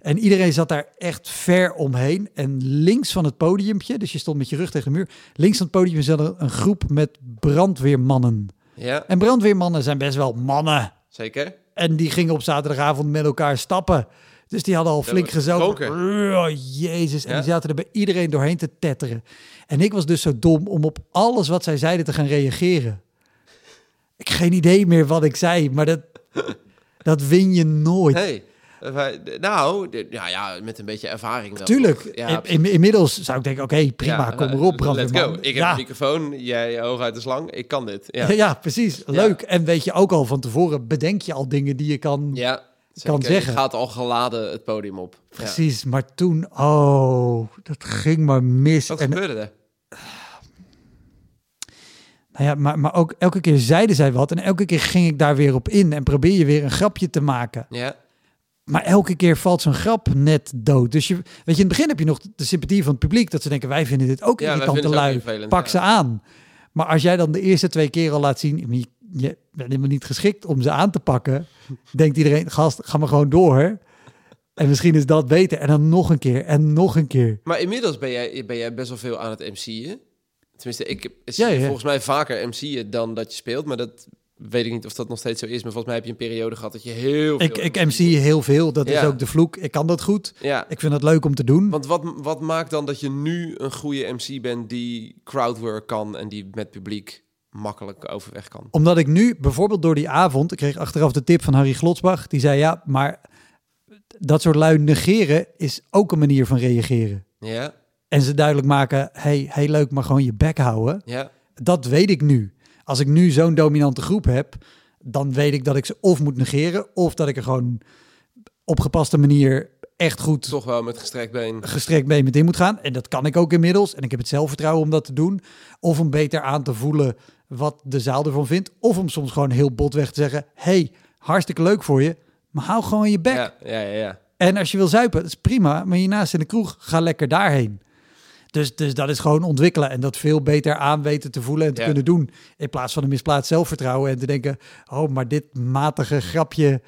En iedereen zat daar echt ver omheen. En links van het podiumpje, dus je stond met je rug tegen de muur. Links van het podium zat er een groep met brandweermannen. ja, En brandweermannen zijn best wel mannen. zeker. En die gingen op zaterdagavond met elkaar stappen. Dus die hadden al flink dronken. Oh, jezus. En Ja? die zaten er bij iedereen doorheen te tetteren. En ik was dus zo dom om op alles wat zij zeiden te gaan reageren. Ik heb geen idee meer wat ik zei, maar dat, dat win je nooit. Hey. eh, Nou, ja, ja, met een beetje ervaring wel. Tuurlijk. Ja, In- in- inmiddels zou ik denken, oké, prima, ja, kom eh, erop, Let's brandweerman. go. Ik heb ja. een microfoon, jij hoog uit de slang. Ik kan dit. Ja, precies. Leuk. En weet je ook al van tevoren, bedenk je al dingen die je kan... Ja, Kan zeker. zeggen. Je gaat al geladen het podium op. Ja. Precies, maar toen, oh, dat ging maar mis. Wat en gebeurde er? Nou ja, maar, maar ook elke keer zeiden zij wat en elke keer ging ik daar weer op in en probeer je weer een grapje te maken. Ja, Maar elke keer valt zo'n grap net dood. Dus je, weet je, in het begin heb je nog de sympathie van het publiek. Dat ze denken, wij vinden dit ook Ja, ze ook lui. Pak ja. ze aan. Maar als jij dan de eerste twee keer al laat zien... Je, je bent helemaal niet geschikt om ze aan te pakken. denkt iedereen, gast, ga maar gewoon door. En misschien is dat beter. En dan nog een keer en nog een keer. Maar inmiddels ben jij, ben jij best wel veel aan het MC'en. Tenminste, ik is Ja, ja. volgens mij vaker MC'en dan dat je speelt. Maar dat weet ik niet of dat nog steeds zo is. Maar volgens mij heb je een periode gehad dat je heel veel... Ik, ik MC heel veel. Dat is ook de vloek. Ik kan dat goed. Ja, Ik vind het leuk om te doen. want wat, wat maakt dan dat je nu een goede MC bent die crowdwork kan en die met publiek makkelijk overweg kan? Omdat ik nu, bijvoorbeeld door die avond, ik kreeg achteraf de tip van Harry Glotsbach. Die zei, ja, maar dat soort lui negeren is ook een manier van reageren. Ja, En ze duidelijk maken, hey, heel leuk, maar gewoon je bek houden. ja, Dat weet ik nu. Als ik nu zo'n dominante groep heb, dan weet ik dat ik ze of moet negeren, of dat ik er gewoon op gepaste manier echt goed toch wel met gestrekt been. gestrekt mee met in moet gaan. En dat kan ik ook inmiddels. En ik heb het zelfvertrouwen om dat te doen. Of om beter aan te voelen wat de zaal ervan vindt. Of om soms gewoon heel botweg te zeggen... hey, hartstikke leuk voor je, maar hou gewoon je bek. Ja, ja, ja. ja. En als je wil zuipen, dat is prima. Maar hiernaast in de kroeg, ga lekker daarheen. Dus, dus dat is gewoon ontwikkelen en dat veel beter aan weten te voelen en te Ja. kunnen doen. In plaats van een misplaatst zelfvertrouwen en te denken... oh, maar dit matige grapje...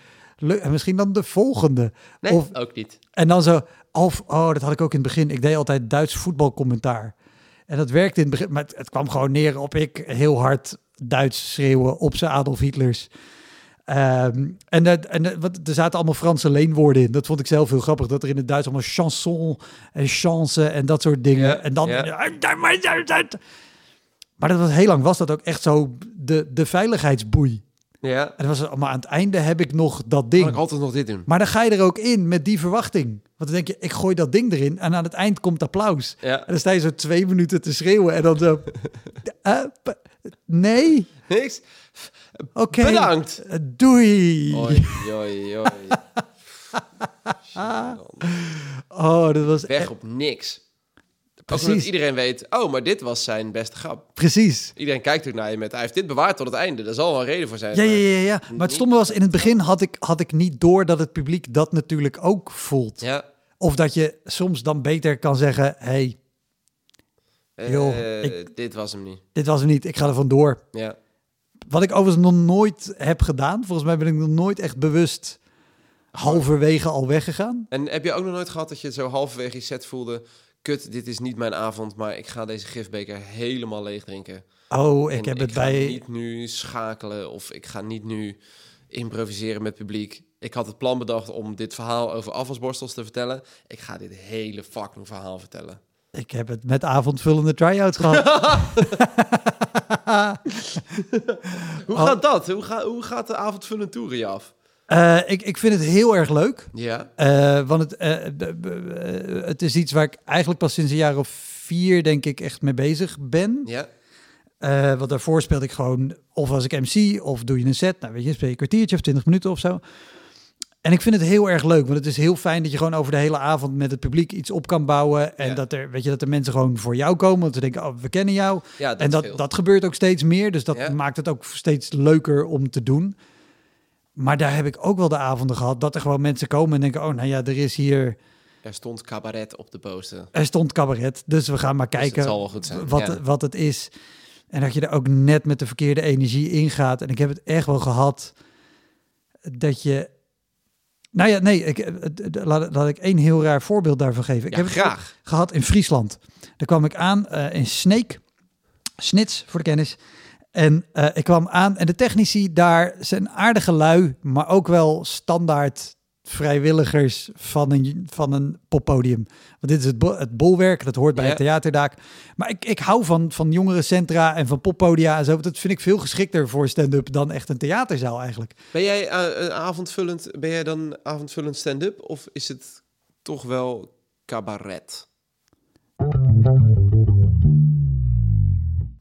En misschien dan de volgende. Nee, Of ook niet. en dan zo, of, oh, dat had ik ook in het begin. Ik deed altijd Duits voetbalcommentaar. En dat werkte in het begin, maar het, het kwam gewoon neer op ik heel hard Duits schreeuwen op zijn Adolf Hitlers. Ehm, en dat, en wat, er zaten allemaal Franse leenwoorden in. Dat vond ik zelf heel grappig. Dat er in het Duits allemaal chanson en chance en dat soort dingen. En dan... Maar dat was heel lang was dat ook echt zo de, de veiligheidsboei. Ja, En dat was allemaal aan het einde heb ik nog dat kan ding. ik altijd nog dit doen. Maar dan ga je er ook in met die verwachting. Want dan denk je, ik gooi dat ding erin en aan het eind komt applaus. Ja, En dan sta je zo twee minuten te schreeuwen en dan zo... eh, nee, niks. oké. Bedankt. Doei. Oi, oi, oi. Oh, dat was Weg op niks. Ook Precies. omdat iedereen weet, oh, maar dit was zijn beste grap. precies. Iedereen kijkt er naar je met, hij heeft dit bewaard tot het einde. Daar zal wel een reden voor zijn. Ja, ja, maar- ja, ja. Maar het stomme was, in het begin had ik, had ik niet door dat het publiek dat natuurlijk ook voelt. Ja. Of dat je soms dan beter kan zeggen, hey, Eh, ik- Dit was hem niet. dit was hem niet, ik ga er vandoor. Ja. Wat ik overigens nog nooit heb gedaan. Volgens mij ben ik nog nooit echt bewust halverwege al weggegaan. En heb je ook nog nooit gehad dat je zo halverwege je set voelde... Kut, dit is niet mijn avond, maar ik ga deze gifbeker helemaal leeg drinken. Oh, ik En heb het ga bij... niet nu schakelen of ik ga niet nu improviseren met publiek. Ik had het plan bedacht om dit verhaal over afwasborstels te vertellen. Ik ga dit hele fucking verhaal vertellen. Ik heb het met avondvullende try-outs gehad. Hoe Oh. gaat dat? Hoe, ga, hoe gaat de avondvullend toeren je af? Eh, ik, ik vind het heel erg leuk. Ja, Eh, want het, eh, het is iets waar ik eigenlijk pas sinds een jaar of vier, denk ik, echt mee bezig ben. ja, want daarvoor speelde ik gewoon, of als ik MC, of doe je een set. Nou, weet je, speel je een kwartiertje of twintig minuten of zo. En ik vind het heel erg leuk, want het is heel fijn dat je gewoon over de hele avond met het publiek iets op kan bouwen. En Ja. dat, er, weet je, dat er mensen gewoon voor jou komen, want ze denken, oh, we kennen jou. ja dat en dat, dat gebeurt ook steeds meer, dus dat Ja. maakt het ook steeds leuker om te doen. Maar daar heb ik ook wel de avonden gehad dat er gewoon mensen komen en denken, oh, nou ja, er is hier, Er stond cabaret op de poster. er stond cabaret, dus we gaan maar Dus kijken het zal wel goed zijn. wat, ja. wat het is. En dat je er ook net met de verkeerde energie ingaat. En ik heb het echt wel gehad dat je... Nou ja, nee, ik, laat, laat ik één heel raar voorbeeld daarvan geven. Ik Ja, heb het graag. gehad in Friesland. Daar kwam ik aan eh, in Sneek, Snits voor de kennis. En eh, ik kwam aan en de technici daar zijn aardige lui, maar ook wel standaard vrijwilligers van een, van een poppodium. Want dit is het, bo- het bolwerk, dat hoort bij Ja. het theaterdaak. Maar ik, ik hou van, van jongerencentra en van poppodia en zo. Dat vind ik veel geschikter voor stand-up dan echt een theaterzaal eigenlijk. Ben jij eh, avondvullend, ben jij dan avondvullend stand-up of is het toch wel cabaret?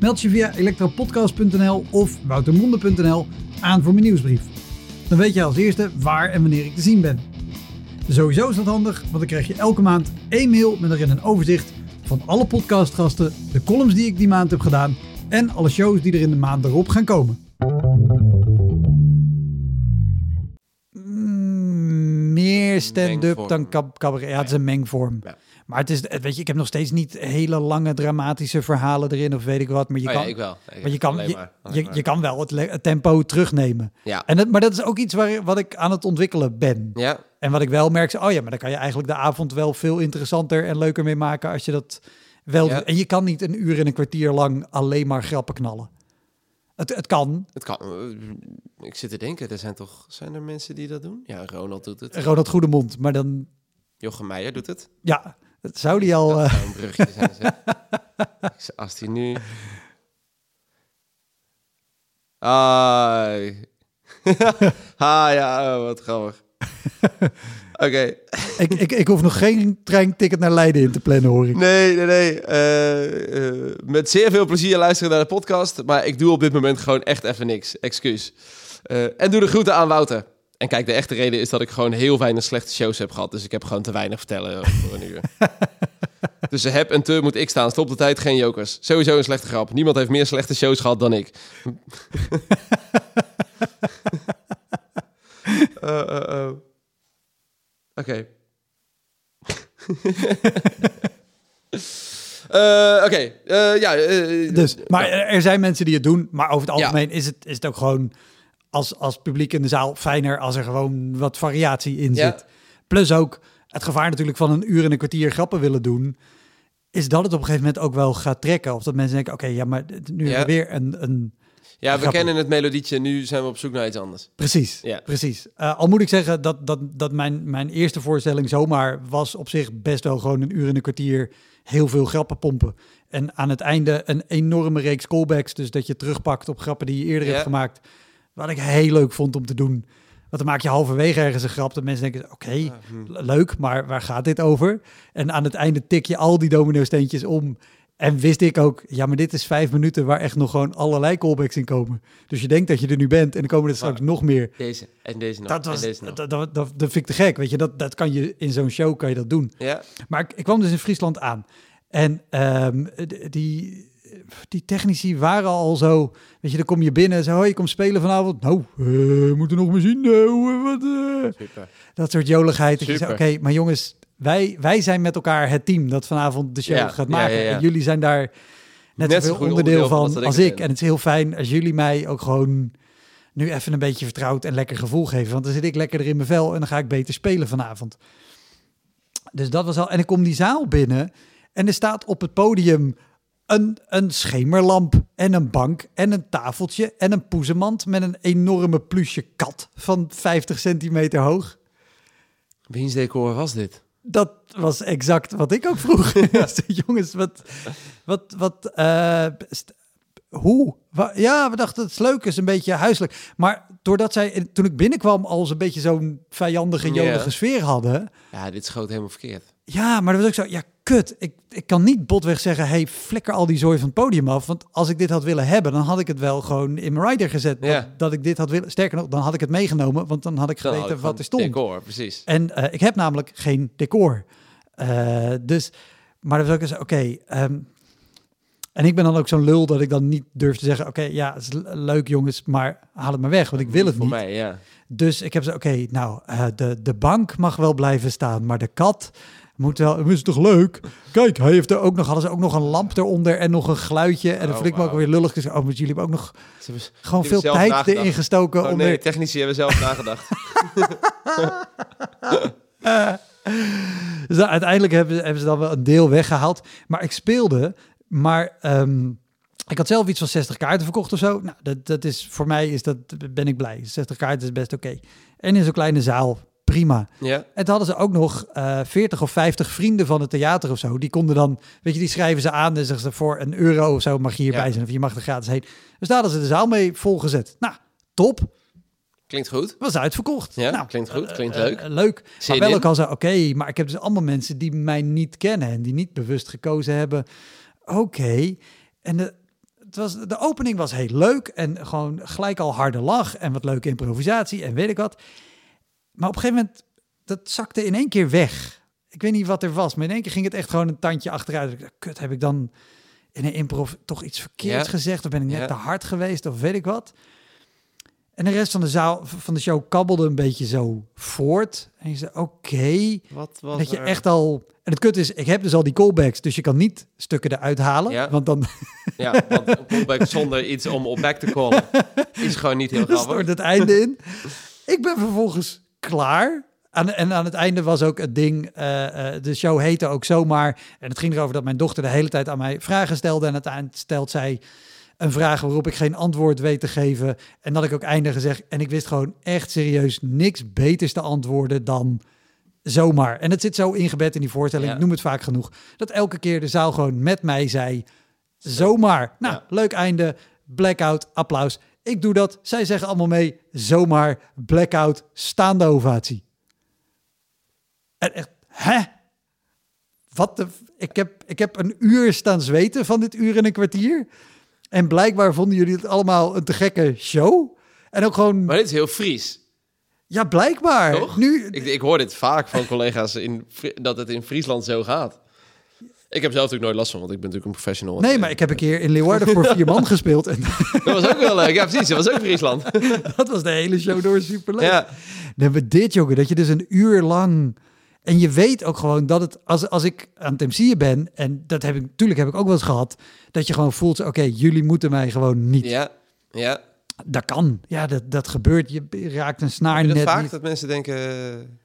Meld je via elektropodcast.nl of woutermonde.nl aan voor mijn nieuwsbrief. Dan weet je als eerste waar en wanneer ik te zien ben. Sowieso is dat handig, want dan krijg je elke maand één mail met erin een overzicht van alle podcastgasten, de columns die ik die maand heb gedaan en alle shows die er in de maand erop gaan komen. Mm, meer stand-up dan cab- cabaret. Ja, het is een mengvorm. Ja. Maar het is, weet je, ik heb nog steeds niet hele lange dramatische verhalen erin of weet ik wat. Maar je Oh kan, ja, ik wel. Ik maar je kan, je, maar, je, maar. je kan wel het, tempo terugnemen. Ja. En dat, maar dat is ook iets waar, wat ik aan het ontwikkelen ben. Ja, En wat ik wel merk, is, oh ja, maar dan kan je eigenlijk de avond wel veel interessanter en leuker mee maken als je dat wel Ja. En je kan niet een uur en een kwartier lang alleen maar grappen knallen. Het, het kan. het kan. eh, Ik zit te denken, er zijn toch zijn er mensen die dat doen? Ja, Ronald doet het. Ronald Goedemond. Maar dan, Jochem Meijer doet het. ja, zou die al... Dat eh, zou een zijn. zeg. Als die nu... Ah. ah ja, oh, wat grappig. Oké. ik, ik, ik hoef nog geen treinticket naar Leiden in te plannen, hoor ik. Nee, nee, nee. Eh, eh, met zeer veel plezier luisteren naar de podcast. Maar ik doe op dit moment gewoon echt even niks. Excuus. En doe de groeten aan Wouter. En kijk, de echte reden is dat ik gewoon heel weinig slechte shows heb gehad. Dus ik heb gewoon te weinig vertellen voor een uur. Tussen heb en te moet ik staan. Stop de tijd, geen jokers. Sowieso een slechte grap. Niemand heeft meer slechte shows gehad dan ik. Eh. Oké. Oké, ja. Dus, maar er zijn mensen die het doen. Maar over het Ja. algemeen is, het, is het ook gewoon als, als publiek in de zaal fijner als er gewoon wat variatie in Ja. zit. Plus ook het gevaar natuurlijk van een uur en een kwartier grappen willen doen. Is dat het op een gegeven moment ook wel gaat trekken. Of dat mensen denken, oké, ja, maar nu Ja. weer een, een... ja, we grappig. kennen het melodietje. Nu zijn we op zoek naar iets anders. Precies, Ja. precies. Eh, al moet ik zeggen dat, dat, dat mijn, mijn eerste voorstelling zomaar was op zich best wel gewoon een uur en een kwartier heel veel grappen pompen. En aan het einde een enorme reeks callbacks. Dus dat je terugpakt op grappen die je eerder Ja. hebt gemaakt. Wat ik heel leuk vond om te doen. Want dan maak je halverwege ergens een grap dat mensen denken, oké, hm. le- leuk, maar waar gaat dit over? En aan het einde tik je al die domino-steentjes om. En wist ik ook, ja, maar dit is vijf minuten waar echt nog gewoon allerlei callbacks in komen. Dus je denkt dat je er nu bent en dan komen er straks nog meer. Deze en deze nog. Dat, was, en deze nog. dat, dat, dat, dat vind ik te gek, weet je. Dat, dat kan je in zo'n show kan je dat doen. Ja, Maar ik, ik kwam dus in Friesland aan. En ehm, die, die technici waren al zo... Weet je, dan kom je binnen en zo... Hoi, je komt spelen vanavond. Nou, eh, we moeten nog maar zien. wat, eh. super. Dat soort joligheid. Oké, maar jongens... Wij, wij zijn met elkaar het team dat vanavond de show Ja, gaat maken. ja, ja. En jullie zijn daar net, Net zoveel onderdeel, van van als ik ben. En het is heel fijn als jullie mij ook gewoon nu even een beetje vertrouwd en lekker gevoel geven. Want dan zit ik lekkerder in mijn vel en dan ga ik beter spelen vanavond. Dus dat was al. En ik kom die zaal binnen en er staat op het podium een, een schemerlamp en een bank en een tafeltje en een poezemand met een enorme plusje kat van 50 centimeter hoog. Wiens decor was dit? Dat was exact wat ik ook vroeg. Zei, Jongens, wat, wat, wat, eh, hoe? Ja, we dachten het is leuk, is een beetje huiselijk. Maar doordat zij, toen ik binnenkwam, al eens een beetje zo'n vijandige, Ja. jolige sfeer hadden. Ja, dit schoot helemaal verkeerd. Ja, maar dat was ook zo, ja, kut. Ik, ik kan niet botweg zeggen, hey, flikker al die zooi van het podium af. Want als ik dit had willen hebben, dan had ik het wel gewoon in mijn rider gezet. Ja. Dat, dat ik dit had willen. Sterker nog, dan had ik het meegenomen, want dan had ik had geweten ik wat er stond. Decor, precies. En eh, ik heb namelijk geen decor. Eh, dus, maar dan wil ik eens, oké. ehm, en ik ben dan ook zo'n lul dat ik dan niet durf te zeggen, oké, ja, het is le- leuk jongens, maar haal het maar weg, want ik wil het Voor niet. mij, ja. Dus ik heb ze, oké, nou, eh, de, de bank mag wel blijven staan, maar de kat moet wel, is toch leuk? Kijk, hij heeft er ook nog, hadden ze ook nog een lamp eronder en nog een geluidje. En dat Oh, vind ik me ook weer lullig. Dus, oh, maar jullie hebben ook nog hebben- gewoon veel tijd nagedacht. erin gestoken Oh om nee, technici hebben zelf nagedacht. Dus dan uiteindelijk hebben, hebben ze dan wel een deel weggehaald. Maar ik speelde, maar ehm, ik had zelf iets van 60 kaarten verkocht of zo. Nou, dat, dat is, voor mij is dat, ben ik blij. 60 kaarten is best oké. En in zo'n kleine zaal, prima. ja, En toen hadden ze ook nog eh 40 of 50 vrienden van het theater of zo. Die konden dan, weet je, die schrijven ze aan. En zeggen ze voor een euro of zo mag je hierbij Ja. zijn. Of je mag er gratis heen. Dus daar hadden ze de zaal mee volgezet. Nou, top. Klinkt goed. Was uitverkocht. Ja, Nou, klinkt goed. eh, Klinkt eh, leuk. leuk. Zin maar wel ook al zo, oké, maar ik heb dus allemaal mensen die mij niet kennen en die niet bewust gekozen hebben. Oké. En de, het was, de opening was heel leuk en gewoon gelijk al harde lach en wat leuke improvisatie en weet ik wat. Maar op een gegeven moment, dat zakte in één keer weg. Ik weet niet wat er was, maar in één keer ging het echt gewoon een tandje achteruit. Ik dacht, kut, heb ik dan in een improv toch iets verkeerds Ja. gezegd? Of ben ik net Ja. te hard geweest of weet ik wat? En de rest van de zaal, van de show kabbelde een beetje zo voort. En je zei, oké. Wat was Dat je er? echt al... En het kut is, ik heb dus al die callbacks, dus je kan niet stukken eruit halen. Ja. Want dan Ja, want een callback zonder iets om op back te callen is gewoon niet heel grappig. het einde in. Ik ben vervolgens klaar. Aan, en aan het einde was ook het ding, eh, eh, de show heette ook zomaar. En het ging erover dat mijn dochter de hele tijd aan mij vragen stelde. En aan het eind stelt zij een vraag waarop ik geen antwoord weet te geven. En dat ik ook einde gezegd. En ik wist gewoon echt serieus niks beters te antwoorden dan zomaar. En het zit zo ingebed in die voorstelling, Ja. ik noem het vaak genoeg. Dat elke keer de zaal gewoon met mij zei, zomaar. Nou, Ja. leuk einde, blackout, applaus. Ik doe dat, zij zeggen allemaal mee, zomaar, blackout, staande ovatie. En echt, hè? Wat de... Ik heb, ik heb een uur staan zweten van dit uur en een kwartier. En blijkbaar vonden jullie het allemaal een te gekke show. En ook gewoon, Maar dit is heel Fries. ja, blijkbaar. Toch? Nu, Ik, ik hoor dit vaak van collega's in, dat het in Friesland zo gaat. Ik heb zelf natuurlijk nooit last van, want ik ben natuurlijk een professional. nee, maar ik heb een keer in Leeuwarden voor vier man gespeeld. En Dat was ook wel leuk. Ja, precies. Dat was ook Friesland. dat was de hele show door superleuk. Ja, Dan hebben we dit, jongen, dat je dus een uur lang... En je weet ook gewoon dat het, als, als ik aan het MC'en ben, en dat heb ik, natuurlijk heb ik ook wel eens gehad, dat je gewoon voelt, oké, jullie moeten mij gewoon niet. ja, ja. Dat kan. Ja, dat, dat gebeurt. Je raakt een snaar net vaak, niet. dat mensen denken,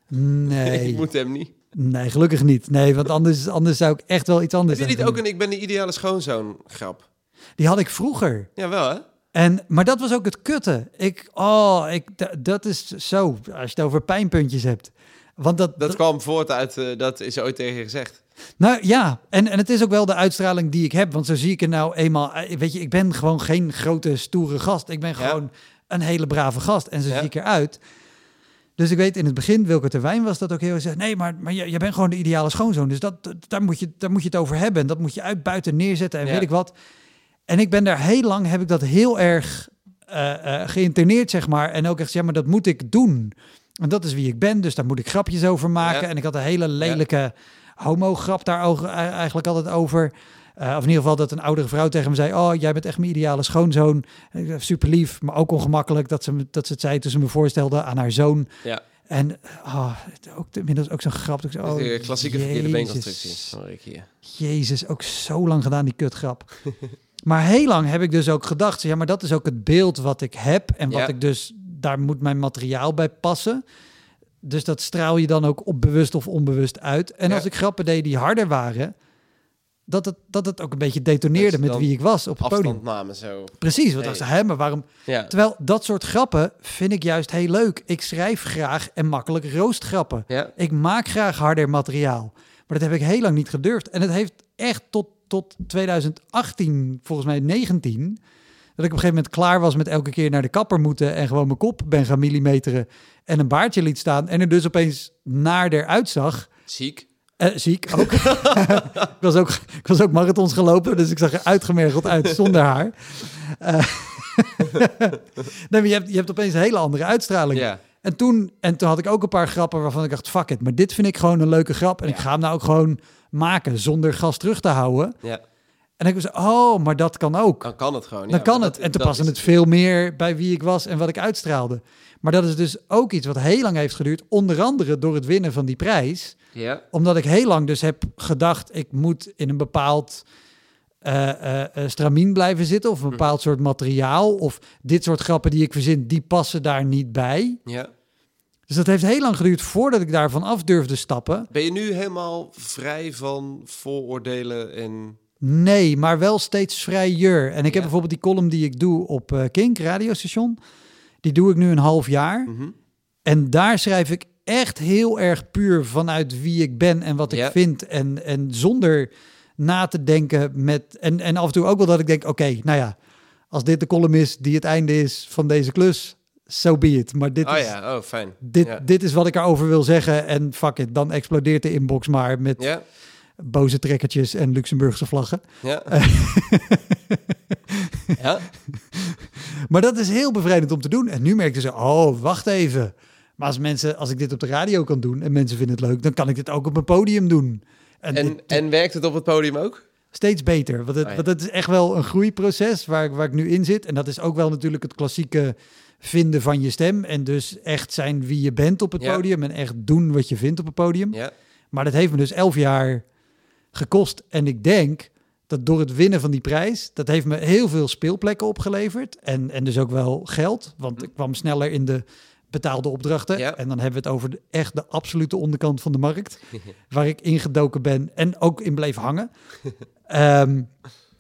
Nee, ik moet hem niet. Nee, gelukkig niet. Nee, want anders, anders zou ik echt wel iets anders Heb je niet ook een ik ben de ideale schoonzoon grap? Die had ik vroeger. Jawel, hè? En, maar dat was ook het kutte. Ik, oh, ik, da- dat is zo, als je het over pijnpuntjes hebt. Want dat, Dat kwam voort uit, eh, dat is ooit tegen je gezegd. Nou ja, en, en het is ook wel de uitstraling die ik heb. Want zo zie ik er nou eenmaal. eh, Weet je, ik ben gewoon geen grote, stoere gast. Ik ben Ja. gewoon een hele brave gast. En zo Ja. zie ik eruit. Dus ik weet in het begin, Wilke Terwijn was dat ook heel erg. Nee, maar, maar je, je bent gewoon de ideale schoonzoon. Dus dat, daar, moet je, daar moet je het over hebben. En dat moet je uit buiten neerzetten en Ja. weet ik wat. En ik ben daar heel lang, heb ik dat heel erg eh, eh, geïnterneerd, zeg maar. En ook echt, ja, maar dat moet ik doen. En dat is wie ik ben, dus daar moet ik grapjes over maken. Ja. En ik had een hele lelijke homo-grap daar eh, eigenlijk altijd over. Eh, of in ieder geval dat een oudere vrouw tegen me zei... oh, jij bent echt mijn ideale schoonzoon. Super lief, maar ook ongemakkelijk dat ze, dat ze het zei... toen ze me voorstelde aan haar zoon. Ja, En oh, ook inmiddels ook zo'n grap. dat Ik zo, oh, de klassieke verkeerde Jezus. beenconstructie. ik hier. Jezus, ook zo lang gedaan die kutgrap. maar heel lang heb ik dus ook gedacht... ja, maar dat is ook het beeld wat ik heb... en wat Ja. ik dus... daar moet mijn materiaal bij passen... Dus dat straal je dan ook op bewust of onbewust uit. En Ja. als ik grappen deed die harder waren, dat het, dat het ook een beetje detoneerde met wie ik was op het podium. Namen zo. Precies, want Nee. ik zei, hè, maar waarom? Ja, Terwijl dat soort grappen vind ik juist heel leuk. Ik schrijf graag en makkelijk roostgrappen. ja. Ik maak graag harder materiaal. Maar dat heb ik heel lang niet gedurfd. En het heeft echt tot, tot 2018, volgens mij 19, dat ik op een gegeven moment klaar was met elke keer naar de kapper moeten en gewoon mijn kop ben gaan millimeteren en een baardje liet staan en er dus opeens naar eruit zag. Ziek. Eh, ziek ook. ik, was ook. ik was ook marathons gelopen, dus ik zag er uitgemergeld uit zonder haar. Eh, nee, maar je hebt, je hebt opeens een hele andere uitstraling. En toen, en toen had ik ook een paar grappen waarvan ik dacht, fuck it, maar dit vind ik gewoon een leuke grap. En ik ga hem nou ook gewoon maken zonder gas terug te houden. ja, En ik was, oh, maar dat kan ook. dan kan het gewoon. Dan ja, kan het. dat- En toen paste is- het veel meer bij wie ik was en wat ik uitstraalde. Maar dat is dus ook iets wat heel lang heeft geduurd. Onder andere door het winnen van die prijs. Ja, Omdat ik heel lang dus heb gedacht, ik moet in een bepaald eh, stramien blijven zitten. Of een bepaald soort materiaal. Of dit soort grappen die ik verzin, die passen daar niet bij. ja. Dus dat heeft heel lang geduurd voordat ik daarvan af durfde stappen. Ben je nu helemaal vrij van vooroordelen en... Nee, maar wel steeds vrijer. En ik Ja. heb bijvoorbeeld die column die ik doe op eh, Kink, radiostation. Die doe ik nu een half jaar. Mhm. En daar schrijf ik echt heel erg puur vanuit wie ik ben en wat ik Ja. vind. En, en zonder na te denken met... En, en af en toe ook wel dat ik denk, oké, nou ja... Als dit de column is die het einde is van deze klus... so be it. Maar dit, Oh is, ja, oh fijn. dit, dit is wat ik erover wil zeggen. En fuck it, dan explodeert de inbox maar met Ja, boze trekkertjes en Luxemburgse vlaggen. ja. ja, Maar dat is heel bevrijdend om te doen. En nu merkten ze, oh, wacht even. Maar als mensen, als ik dit op de radio kan doen en mensen vinden het leuk, dan kan ik dit ook op een podium doen. En, en, dit- en werkt het op het podium ook? steeds beter. Want het, Oh ja. want het is echt wel een groeiproces waar, ik- waar ik nu in zit. En dat is ook wel natuurlijk het klassieke vinden van je stem. En dus echt zijn wie je bent op het Ja. podium. En echt doen wat je vindt op het podium. Ja, Maar dat heeft me dus elf jaar gekost. En ik denk dat door het winnen van die prijs, dat heeft me heel veel speelplekken opgeleverd. En, en dus ook wel geld. Want ik kwam sneller in de betaalde opdrachten. Ja. En dan hebben we het over de, echt de absolute onderkant van de markt. waar ik ingedoken ben en ook in bleef hangen. Ehm,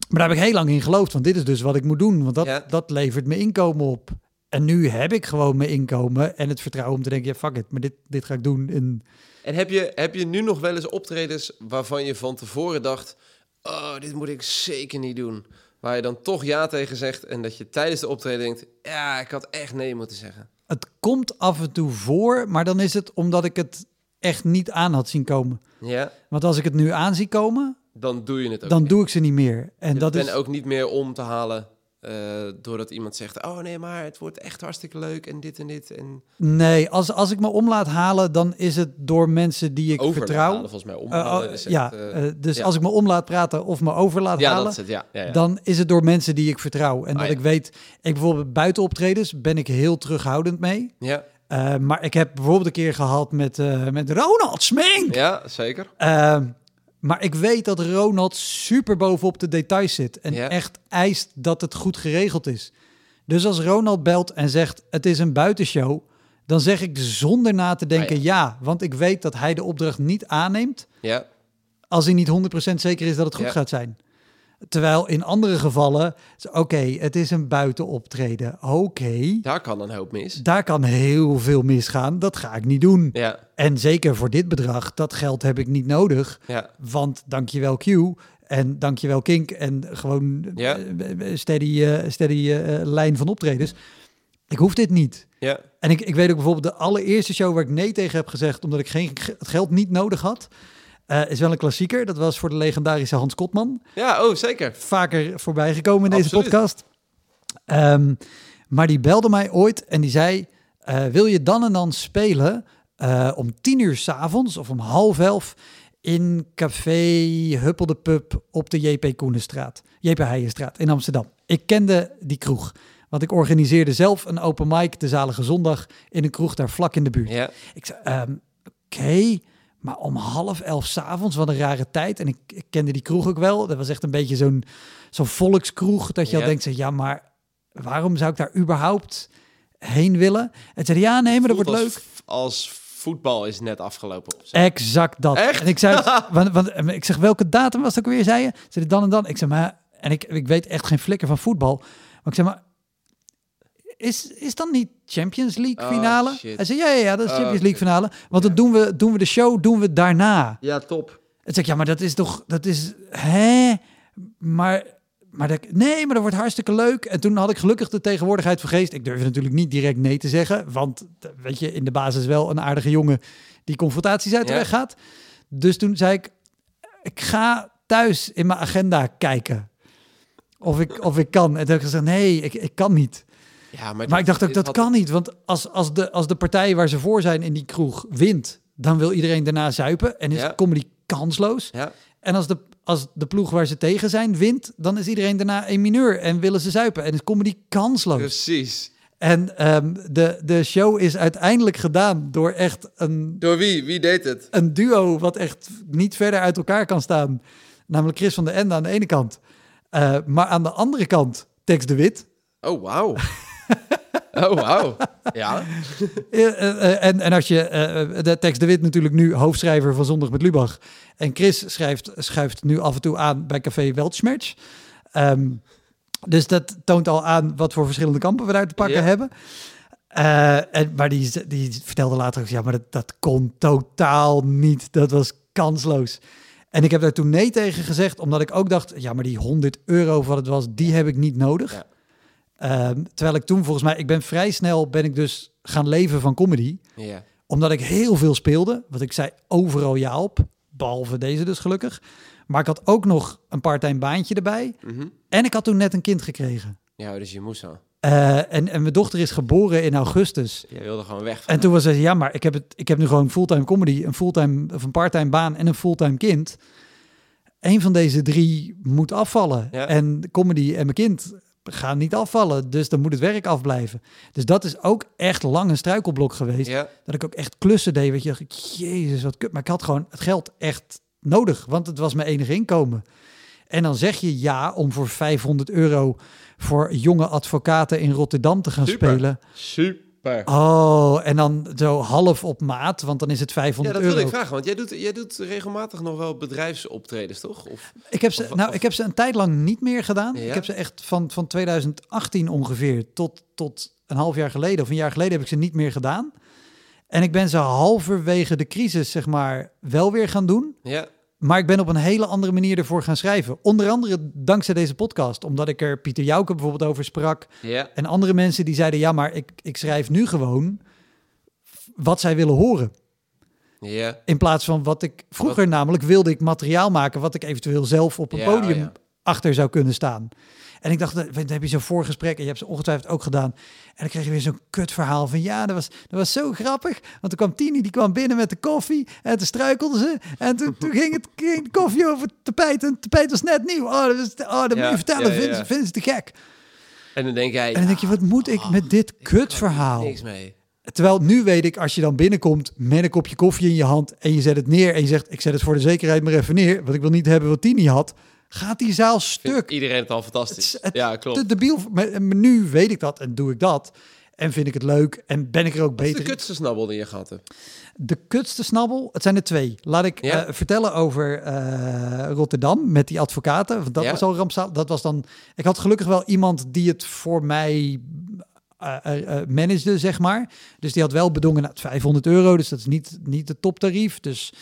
maar daar heb ik heel lang in geloofd. Want dit is dus wat ik moet doen. Want dat, Ja. dat levert me inkomen op. En nu heb ik gewoon mijn inkomen en het vertrouwen om te denken, ja, fuck it, maar dit, dit ga ik doen. En En heb je, heb je nu nog wel eens optredens waarvan je van tevoren dacht... Oh, dit moet ik zeker niet doen. Waar je dan toch ja tegen zegt en dat je tijdens de optreden denkt... Ja, ik had echt nee moeten zeggen. Het komt af en toe voor, maar dan is het omdat ik het echt niet aan had zien komen. Ja, Want als ik het nu aan zie komen, dan doe je het ook dan niet. doe ik ze niet meer. En Je dat is ook niet meer om te halen... eh, doordat iemand zegt... Oh nee, maar het wordt echt hartstikke leuk en dit en dit. En nee, als, als ik me om laat halen, dan is het door mensen die ik over vertrouw. halen, volgens mij. Eh, Omhalen oh, is echt, ja, eh, eh, dus ja. als ik me om laat praten of me over laat ja, halen, dat is het. Ja, dan is het door mensen die ik vertrouw. En Ah, dat ja. ik weet, ik bijvoorbeeld buiten optredens ben ik heel terughoudend mee. ja, Eh, maar ik heb bijvoorbeeld een keer gehad met, eh, met Ronald Smink. ja, zeker. Maar ik weet dat Ronald super bovenop de details zit. En Ja. echt eist dat het goed geregeld is. Dus als Ronald belt en zegt het is een buitenshow... dan zeg ik zonder na te denken Ah, ja. Want ik weet dat hij de opdracht niet aanneemt... Ja, als hij niet 100% zeker is dat het goed Ja. gaat zijn. Terwijl in andere gevallen... oké, het is een buitenoptreden. Oké, daar kan een hoop mis. daar kan heel veel misgaan. Dat ga ik niet doen. Ja, En zeker voor dit bedrag, dat geld heb ik niet nodig. ja, Want dankjewel Q en dankjewel Kink en gewoon Ja. eh, steady, eh, steady eh, lijn van optredens. Ik hoef dit niet. ja. En ik, ik weet ook bijvoorbeeld de allereerste show waar ik nee tegen heb gezegd, omdat ik geen, ge- het geld niet nodig had, eh, is wel een klassieker. Dat was voor de legendarische Hans Kotman. Ja, oh, zeker. Vaker voorbij gekomen in deze podcast. Ehm, maar die belde mij ooit en die zei, eh, wil je dan en dan spelen eh, om tien uur s'avonds of om half elf in café Huppel de Pub op de JP Koenenstraat, JP Heijenstraat in Amsterdam. Ik kende die kroeg, want ik organiseerde zelf een open mic de zalige zondag in een kroeg daar vlak in de buurt. Ja, Ik zei, ehm, oké, maar om half elf s'avonds, wat een rare tijd. En ik, ik kende die kroeg ook wel. Dat was echt een beetje zo'n zo'n volkskroeg, dat je al denkt, ja, maar waarom zou ik daar überhaupt heen willen? En zei, ja, nee, maar dat wordt leuk. Als voetbal is net afgelopen. Exact dat. Echt? En ik zei, want, want, ik zeg, welke datum was het ook weer, zei je? Zei dan en dan. Ik zeg, maar, en ik, ik weet echt geen flikker van voetbal. Maar ik zeg, maar, is, is dan niet Champions League Oh, finale? shit. Hij zei, ja, ja, ja, dat is Oh, Champions League finale. Want dan doen we, doen we de show, doen we daarna. Ja, top. En zeg ik, ja, maar dat is toch, dat is, hè? Maar, maar dat, nee, maar dat wordt hartstikke leuk. En toen had ik gelukkig de tegenwoordigheid van geest. Ik durfde natuurlijk niet direct nee te zeggen, want eh, weet je, in de basis wel een aardige jongen die confrontaties uit de Ja. weg gaat. Dus toen zei ik, ik ga thuis in mijn agenda kijken of ik, of ik kan. En toen heb ik gezegd, nee, ik, ik kan niet. Ja, maar, Maar ik dacht ook, dat had- kan niet. Want als, als, de, als de partij waar ze voor zijn in die kroeg wint, dan wil iedereen daarna zuipen. En is Ja. comedy kansloos. Ja, En als de, als de ploeg waar ze tegen zijn wint, dan is iedereen daarna een mineur en willen ze zuipen. En is comedy kansloos. precies. En ehm, de, de show is uiteindelijk gedaan door echt een, Door wie? Wie deed het? een duo wat echt niet verder uit elkaar kan staan. Namelijk Chris van der Ende aan de ene kant. Eh, maar aan de andere kant Tex de Wit. Oh, wauw. Oh, wauw. Ja. Eh, eh, en, en als je eh, de Tex de Wit natuurlijk nu hoofdschrijver van Zondag met Lubach. En Chris schrijft, schuift nu af en toe aan bij Café Weltschmerz. Ehm, dus dat toont al aan wat voor verschillende kampen we daar te pakken hebben. En, maar die, die vertelde later ook, ja, maar dat, dat kon totaal niet. Dat was kansloos. En ik heb daar toen nee tegen gezegd, omdat ik ook dacht, ja, maar die 100 euro wat het was, die heb ik niet nodig. Ja. Ehm, terwijl ik toen volgens mij, ik ben vrij snel, ben ik dus gaan leven van comedy. Omdat ik heel veel speelde. Wat ik zei, overal ja op. Behalve deze dus gelukkig. Maar ik had ook nog een part-time baantje erbij. Mhm. En ik had toen net een kind gekregen. Ja, dus je moest zo. Eh, en, en mijn dochter is geboren in augustus. Jij wilde gewoon weg. Van En toen was ze, ja, maar ik heb, het, ik heb nu gewoon fulltime comedy, een fulltime of een parttime baan en een fulltime kind. Eén van deze drie moet afvallen. Ja. En comedy en mijn kind gaan niet afvallen. Dus dan moet het werk afblijven. Dus dat is ook echt lang een struikelblok geweest. Ja. Dat ik ook echt klussen deed. Weet je, dacht jezus, wat kut. Maar ik had gewoon het geld echt nodig, want het was mijn enige inkomen. En dan zeg je ja om voor 500 euro voor jonge advocaten in Rotterdam te gaan Super. spelen. Super. Oh, en dan zo half op maat, want dan is het Ja, 500 dat euro. wil ik vragen, want jij doet, jij doet regelmatig nog wel bedrijfsoptredens, toch? Of, Ik heb, ze, Of- nou, of- ik heb ze een tijd lang niet meer gedaan. Ja? Ik heb ze echt van, van 2018 ongeveer tot, tot een half jaar geleden of een jaar geleden heb ik ze niet meer gedaan. En ik ben ze halverwege de crisis, zeg maar, wel weer gaan doen. ja, Maar ik ben op een hele andere manier ervoor gaan schrijven. Onder andere dankzij deze podcast. Omdat ik er Pieter Jouke bijvoorbeeld over sprak. ja, En andere mensen die zeiden, ja, maar ik, ik schrijf nu gewoon wat zij willen horen. ja. In plaats van wat ik vroeger namelijk wilde ik materiaal maken wat ik eventueel zelf op een Ja, podium ja. achter zou kunnen staan. En ik dacht, dan heb je zo'n voorgesprek en je hebt ze ongetwijfeld ook gedaan. En dan kreeg je weer zo'n kut verhaal van ja, dat was, dat was zo grappig. Want toen kwam Tini, die kwam binnen met de koffie en toen struikelde ze. En toen, toen ging, het, ging de koffie over het tapijt en het tapijt was net nieuw. Oh, dat, was, oh, dat moet je vertellen, ja, ja, vinden, ze, te gek. En dan denk jij... En dan denk je, wat moet ik met dit kut verhaal? Niks mee. Terwijl nu weet ik, als je dan binnenkomt met een kopje koffie in je hand en je zet het neer en je zegt, ik zet het voor de zekerheid maar even neer, want ik wil niet hebben wat Tini had, gaat die zaal Vindt stuk. iedereen het al fantastisch. Het- het- ja, klopt. Te debiel. Maar, nu weet ik dat en doe ik dat. En vind ik het leuk en ben ik er ook Wat is beter de kutste snabbel die je gehad hebt? De kutste snabbel, het zijn er twee. Laat ik Ja. eh, vertellen over eh, Rotterdam met die advocaten. Dat Ja. was al rampzalig. Dat was dan. Ik had gelukkig wel iemand die het voor mij managede, zeg maar. Dus die had wel bedongen nou, 500 euro. Dus dat is niet, niet het toptarief. Dus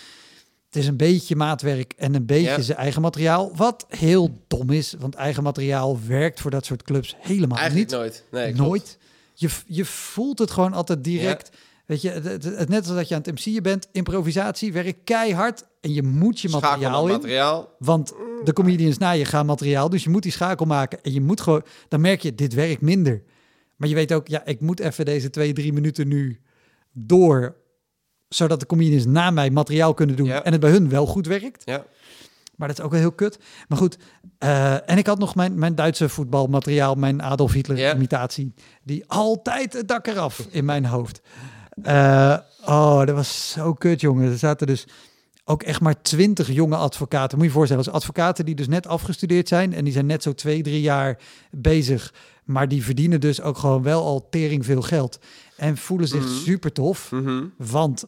het is een beetje maatwerk en een beetje zijn eigen materiaal. Wat heel dom is, want eigen materiaal werkt voor dat soort clubs helemaal Eigenlijk niet. nooit. Nee, klopt. Nooit. Je, je voelt het gewoon altijd direct. Weet je, het, net als dat je aan het MC'en bent, improvisatie, werk keihard en je moet je materiaal in. materiaal. Want de comedians na je gaan materiaal, dus je moet die schakel maken en je moet gewoon, dan merk je, dit werkt minder. Maar je weet ook, ja, ik moet even deze twee, drie minuten nu door, zodat de comedians na mij materiaal kunnen doen Ja. en het bij hun wel goed werkt. Ja. Maar dat is ook wel heel kut. Maar goed, eh, en ik had nog mijn, mijn Duitse voetbalmateriaal, mijn Adolf Hitler imitatie, die altijd het dak eraf in mijn hoofd. Eh, oh, dat was zo kut, jongen. Er zaten dus ook echt maar twintig jonge advocaten. Moet je je voorstellen, als advocaten die dus net afgestudeerd zijn en die zijn net zo twee, drie jaar bezig, maar die verdienen dus ook gewoon wel al tering veel geld en voelen zich Mhm. super tof, Mhm. want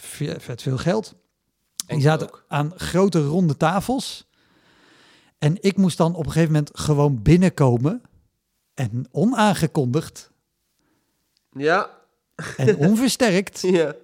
vet veel geld. En Die zaten ook. aan grote ronde tafels. En ik moest dan op een gegeven moment gewoon binnenkomen. En onaangekondigd Ja. en onversterkt ja.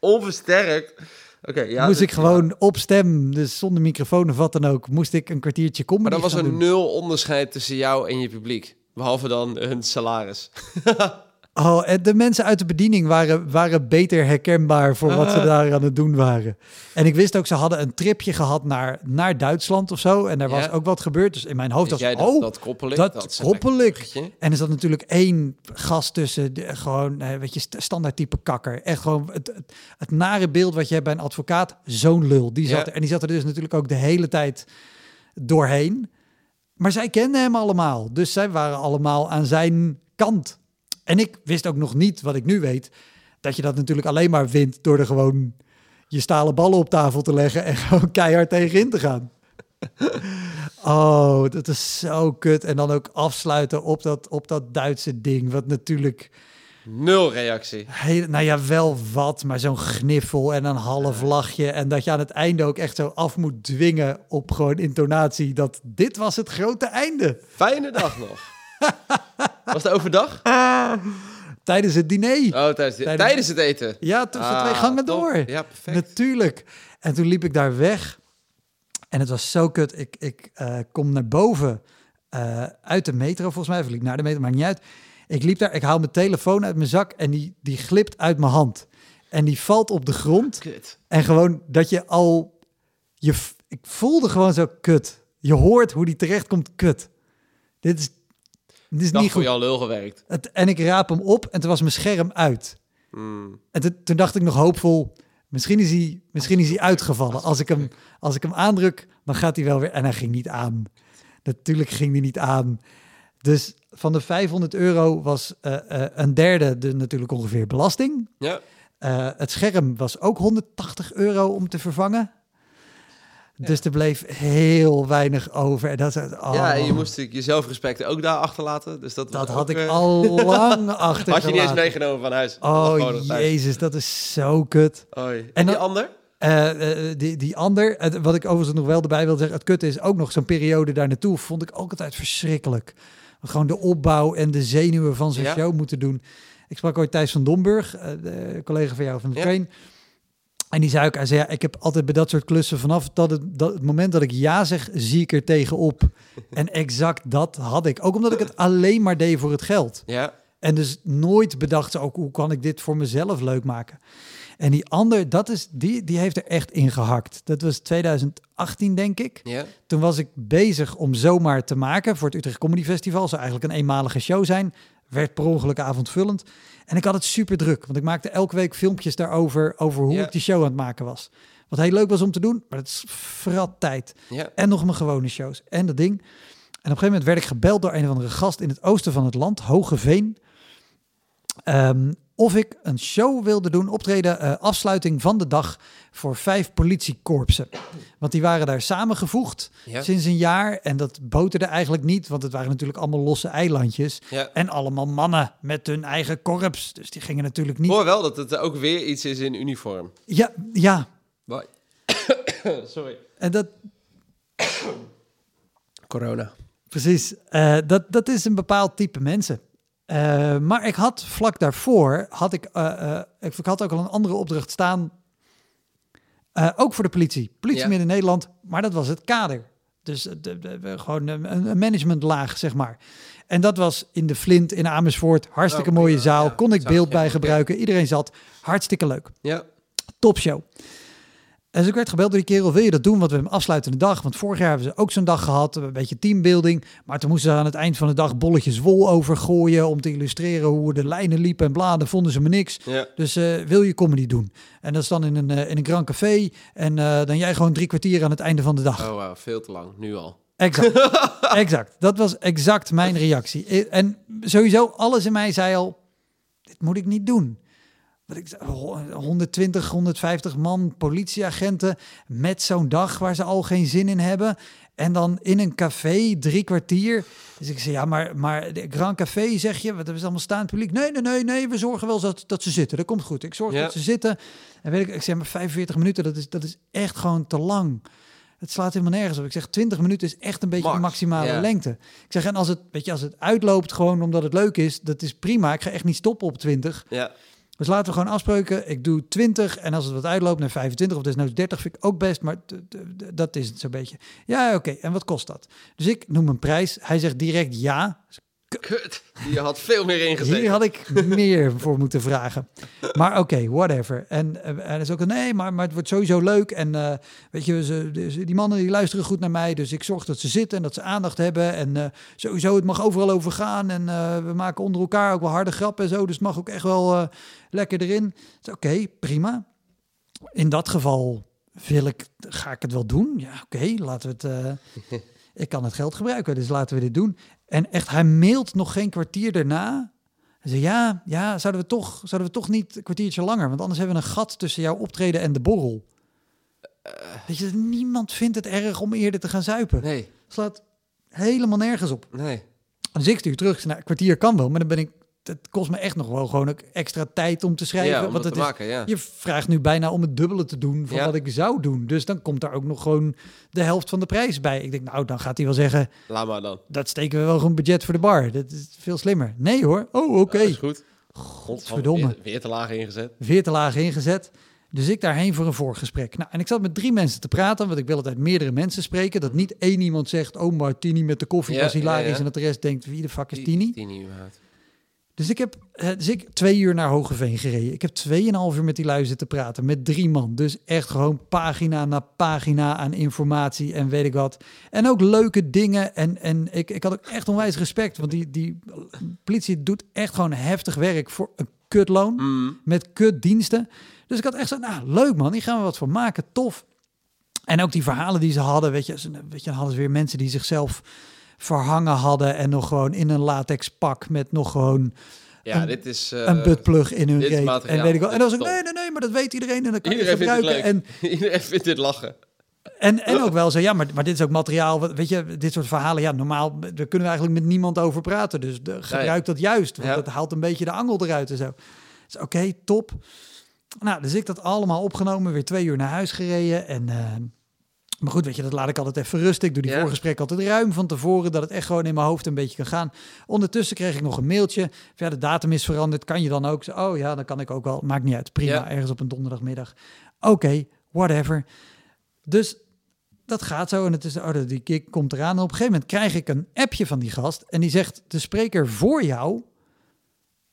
Onversterkt. Oké, ja. moest ik gewoon op stem, dus zonder microfoon of wat dan ook, moest ik een kwartiertje comedy Maar dan was er doen. nul onderscheid tussen jou en je publiek. Behalve dan hun salaris. Oh, en de mensen uit de bediening waren, waren beter herkenbaar voor wat ze Ah. daar aan het doen waren. En ik wist ook, ze hadden een tripje gehad naar, naar Duitsland of zo. En daar was Ja. ook wat gebeurd. Dus in mijn hoofd was jij dat, oh, dat koppel ik. dat koppel een ik. En er zat natuurlijk één gast tussen, de, gewoon, eh, weet je, st- standaard type kakker. Echt gewoon het, het, het nare beeld wat je hebt bij een advocaat, zo'n lul. Die zat Ja. er, en die zat er dus natuurlijk ook de hele tijd doorheen. Maar zij kenden hem allemaal. Dus zij waren allemaal aan zijn kant. En ik wist ook nog niet, wat ik nu weet, dat je dat natuurlijk alleen maar wint door er gewoon je stalen ballen op tafel te leggen en gewoon keihard tegenin te gaan. Oh, dat is zo kut. En dan ook afsluiten op dat, op dat Duitse ding. Wat natuurlijk, Nul reactie. heel, nou ja, wel wat, maar zo'n gniffel en een half lachje. En dat je aan het einde ook echt zo af moet dwingen op gewoon intonatie. Dat dit was het grote einde. Fijne dag nog. Was het overdag? Tijdens het diner. Oh, tijdens, Tijdens- tijdens het eten. Ja, tussen Ah, twee gangen top. door. Ja, perfect. Natuurlijk. En toen liep ik daar weg. En het was zo kut. Ik, ik eh, kom naar boven eh, uit de metro, volgens mij. Of liep naar de metro, maakt niet uit. Ik liep daar, ik haal mijn telefoon uit mijn zak en die, die glipt uit mijn hand. En die valt op de grond. Kut. En gewoon dat je al... Je, ik voelde gewoon zo kut. Je hoort hoe die terecht komt, kut. Dit is, dit is Dag niet voor goed. Lul gewerkt. Het, en ik raap hem op en toen was mijn scherm uit. Hmm. En toen, toen dacht ik nog hoopvol, misschien is hij, misschien is hij uitgevallen. Als ik, hem, als ik hem aandruk, dan gaat hij wel weer. En hij ging niet aan. Natuurlijk ging hij niet aan. Dus van de 500 euro was eh, eh, een derde de, natuurlijk ongeveer belasting. Ja. Eh, het scherm was ook 180 euro om te vervangen. Dus er bleef heel weinig over. En dat, is- oh, ja, en je moest je zelfrespect ook daar achterlaten. Dus dat, dat had ik eh, al lang achter. Had je niet eens meegenomen van huis? Oh jezus, dat is zo kut. Oei. En, En die dan- ander? Eh, eh, die, die ander, wat ik overigens nog wel erbij wil zeggen, het kutte is ook nog zo'n periode daar naartoe, vond ik ook altijd verschrikkelijk. Gewoon de opbouw en de zenuwen van zo'n Ja. show moeten doen. Ik sprak ooit Thijs van Domburg, de collega van jou van de Ja. train. En die zei ook, hij zei, ja, ik heb altijd bij dat soort klussen vanaf dat het, dat het moment dat ik ja zeg, zie ik er tegenop. en exact dat had ik. Ook omdat ik het alleen maar deed voor het geld. Ja. En dus nooit bedacht ook, hoe kan ik dit voor mezelf leuk maken? En die ander, dat is, die, die heeft er echt in gehakt. Dat was 2018, denk ik. Ja. Toen was ik bezig om zomaar te maken voor het Utrecht Comedy Festival. Zou eigenlijk een eenmalige show zijn. Werd per ongeluk avondvullend. En ik had het super druk, want ik maakte elke week filmpjes daarover, over hoe Ja. ik die show aan het maken was. Wat heel leuk was om te doen, maar het is frat tijd. Ja. En nog mijn gewone shows. En dat ding. En op een gegeven moment werd ik gebeld door een of andere gast in het oosten van het land, Hogeveen. Ehm, of ik een show wilde doen, optreden, eh, afsluiting van de dag voor vijf politiekorpsen. Want die waren daar samengevoegd Ja. sinds een jaar. En dat boterde eigenlijk niet, want het waren natuurlijk allemaal losse eilandjes. ja. En allemaal mannen met hun eigen korps. Dus die gingen natuurlijk niet. hoor wel dat het ook weer iets is in uniform. Ja, ja. Bye. Sorry. En dat, Corona. Precies, Eh, dat, dat is een bepaald type mensen. Eh, maar ik had vlak daarvoor, had ik, eh, eh, ik, ik had ook al een andere opdracht staan, ook voor de politie. Politie Ja. Midden-Nederland, maar dat was het kader. Dus de, gewoon een, een managementlaag, zeg maar. En dat was in de Flint in Amersfoort. Hartstikke Oh, mooie zaal. Ja, kon ik beeld bij gebruiken. Iedereen zat. Hartstikke leuk. Ja. Topshow. En dus ik werd gebeld door die kerel, wil je dat doen? Want we hebben een afsluitende dag. Want vorig jaar hebben ze ook zo'n dag gehad, een beetje teambuilding. Maar toen moesten ze aan het eind van de dag bolletjes wol overgooien... om te illustreren hoe de lijnen liepen en bladen. Vonden ze me niks. Ja. Dus eh, wil je comedy doen? En dat is dan in een, eh, in een Grand Café. En eh, dan jij gewoon drie kwartier aan het einde van de dag. Oh. Veel te lang. Nu al. Exact. exact. Dat was exact mijn reactie. En sowieso, alles in mij zei al, dit moet ik niet doen. Wat ik, zei, ho- 120, 150 man politieagenten met zo'n dag waar ze al geen zin in hebben. En dan in een café, drie kwartier. Dus ik zei, ja, maar, maar de Grand Café zeg je, wat is allemaal staand publiek? Nee, nee, nee, nee, we zorgen wel dat, dat ze zitten. Dat komt goed. Ik zorg Ja. dat ze zitten. En weet ik, ik zeg maar 45 minuten, dat is, dat is echt gewoon te lang. Het slaat helemaal nergens op. Ik zeg 20 minuten is echt een beetje de Max, maximale lengte. Ik zeg, en als het, weet je, als het uitloopt gewoon omdat het leuk is, dat is prima. Ik ga echt niet stoppen op 20. Ja. Dus laten we gewoon afspreken. Ik doe 20 en als het wat uitloopt naar 25 of desnoods 30 vind ik ook best, maar dat is het zo'n beetje. Ja, oké. En wat kost dat? Dus ik noem een prijs. Hij zegt direct ja. Kut. Je had veel meer ingezet. Hier had ik meer voor moeten vragen. Maar oké, whatever. En, eh, en is ook een nee, maar, maar het wordt sowieso leuk. En eh, weet je, ze, die mannen die luisteren goed naar mij. Dus ik zorg dat ze zitten en dat ze aandacht hebben. En eh, sowieso, het mag overal over gaan. En we maken onder elkaar ook wel harde grappen en zo. Dus het mag ook echt wel lekker erin. Dus oké, prima. In dat geval wil ik, ga ik het wel doen. Ja, oké, laten we het... eh, ik kan het geld gebruiken, dus laten we dit doen. En echt, hij mailt nog geen kwartier daarna. Hij zei, ja, ja zouden, we toch, zouden we toch niet een kwartiertje langer? Want anders hebben we een gat tussen jouw optreden en de borrel. Weet je, niemand vindt het erg om eerder te gaan zuipen. Nee. Slaat helemaal nergens op. Nee. Dus ik stuur terug, nou, een kwartier kan wel, maar dan ben ik... Het kost me echt nog wel gewoon ook extra tijd om te schrijven. Ja, om want het is, maken, ja. je vraagt nu bijna om het dubbele te doen van Ja. wat ik zou doen. Dus dan komt daar ook nog gewoon de helft van de prijs bij. Ik denk, nou, dan gaat hij wel zeggen, Laat maar dan. dat steken we wel gewoon budget voor de bar. Dat is veel slimmer. Nee hoor. Oh, oké. Dat is goed. Godverdomme. Weer, weer te laag ingezet. Weer te laag ingezet. Dus ik daarheen voor een voorgesprek. Nou, en ik zat met drie mensen te praten, want ik wil altijd meerdere mensen spreken. Dat niet één iemand zegt, oh, maar Tini met de koffie Ja, was hilarisch. En dat de rest denkt, wie de fuck is Tini? Tini überhaupt. Dus ik heb dus ik twee uur naar Hogeveen gereden. Ik heb tweeënhalf uur met die lui zitten praten. Met drie man. Dus echt gewoon pagina na pagina aan informatie en weet ik wat. En ook leuke dingen. En, en ik, ik had ook echt onwijs respect. Want die, die politie doet echt gewoon heftig werk voor een kutloon. Mm. Met kutdiensten. Dus ik had echt zo, nou leuk man, hier gaan we wat van maken. Tof. En ook die verhalen die ze hadden. Weet je, ze- weet je hadden ze weer mensen die zichzelf verhangen hadden. En nog gewoon in een latex pak met nog gewoon Ja, Een- dit is... eh, een buttplug in hun reet. En weet ik wel. En dan was ik, Dit is nee, nee, nee, maar dat weet iedereen en dat kan Iedereen je gebruiken. leuk. En, Iedereen vindt dit lachen. en, en ook wel zo, ja, maar, maar dit is ook materiaal. Weet je, dit soort verhalen, ja, normaal, daar kunnen we eigenlijk met niemand over praten. Dus de, gebruik dat juist, want Ja. dat haalt een beetje de angel eruit en zo. Dus oké, top. Nou, dus ik dat allemaal opgenomen, weer twee uur naar huis gereden. En, eh, maar goed, weet je, dat laat ik altijd even rusten. Ik doe die Ja. voorgesprek altijd ruim van tevoren, dat het echt gewoon in mijn hoofd een beetje kan gaan. Ondertussen kreeg ik nog een mailtje. Ja, de datum is veranderd. Kan je dan ook? Oh ja, dan kan ik ook wel. Maakt niet uit. Prima, Ja. ergens op een donderdagmiddag. Oké, whatever. Dus dat gaat zo. En het is, oh, die kick komt eraan. En op een gegeven moment krijg ik een appje van die gast. En die zegt, de spreker voor jou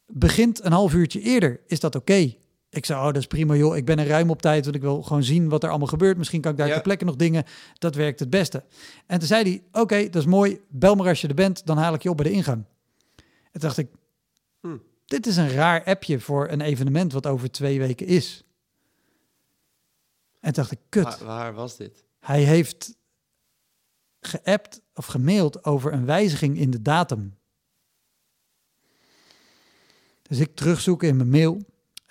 begint een half uurtje eerder. Is dat oké? Ik zei, oh, dat is prima joh. Ik ben er ruim op tijd, want ik wil gewoon zien wat er allemaal gebeurt. Misschien kan ik daar Ja. ter plekke nog dingen. Dat werkt het beste. En toen zei hij, oké, dat is mooi. Bel maar als je er bent, dan haal ik je op bij de ingang. En toen dacht ik, Hm. dit is een raar appje voor een evenement wat over twee weken is. En toen dacht ik, kut. Waar, waar was dit? Hij heeft geappt of gemaild over een wijziging in de datum. Dus ik terugzoeken in mijn mail.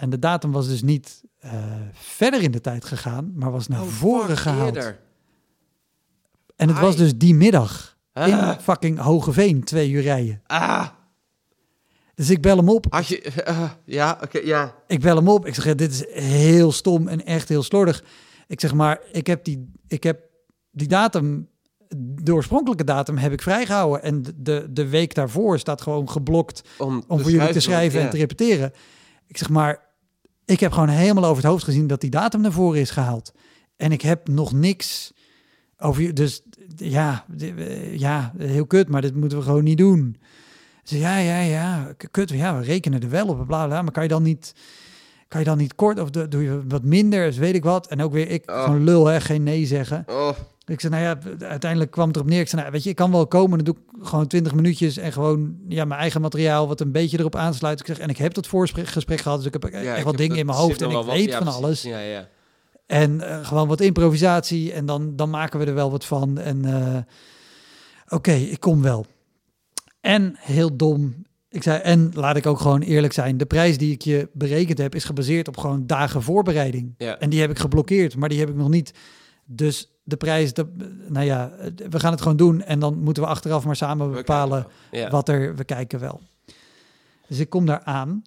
En de datum was dus niet eh, verder in de tijd gegaan, maar was naar Oh, voren gehaald. eerder. En het was dus die middag Ah. in fucking Hogeveen, twee uur rijden. Ah, Dus ik bel hem op. had je... eh, ja, oké, ja. Ik bel hem op. Ik zeg, dit is heel stom en echt heel slordig. Ik zeg maar, ik heb die, ik heb die datum, de oorspronkelijke datum heb ik vrijgehouden. En de- de, de week daarvoor staat gewoon geblokt Om, om voor jullie te schrijven en te repeteren. Ik zeg maar, ik heb gewoon helemaal over het hoofd gezien dat die datum naar voren is gehaald. En ik heb nog niks over je. Dus ja, eh, ja, heel kut, maar dit moeten we gewoon niet doen. Ze ja, ja, ja, kut, ja, we rekenen er wel op, bla bla. Maar kan je dan niet, kan je dan niet kort of doe je wat minder, dus weet ik wat. En ook weer ik, Oh. gewoon lul, hè, geen nee zeggen. Oh, Ik zei, nou ja, uiteindelijk kwam het erop neer. Ik zei, nou, weet je, ik kan wel komen. Dan doe ik gewoon 20 minuutjes en gewoon ja, mijn eigen materiaal wat een beetje erop aansluit. Ik zeg, en ik heb dat voorgesprek gehad, dus ik heb echt wat dingen in mijn hoofd en ik weet ja, van precies. alles. Ja, ja. En eh, gewoon wat improvisatie en dan, dan maken we er wel wat van. En eh, oké, ik kom wel. En heel dom. Ik zei, en laat ik ook gewoon eerlijk zijn. De prijs die ik je berekend heb is gebaseerd op gewoon dagen voorbereiding. Ja. En die heb ik geblokkeerd, maar die heb ik nog niet. Dus de prijs, nou ja, we gaan het gewoon doen. En dan moeten we achteraf maar samen bepalen. Ja. wat er, we kijken wel. Dus ik kom daar aan.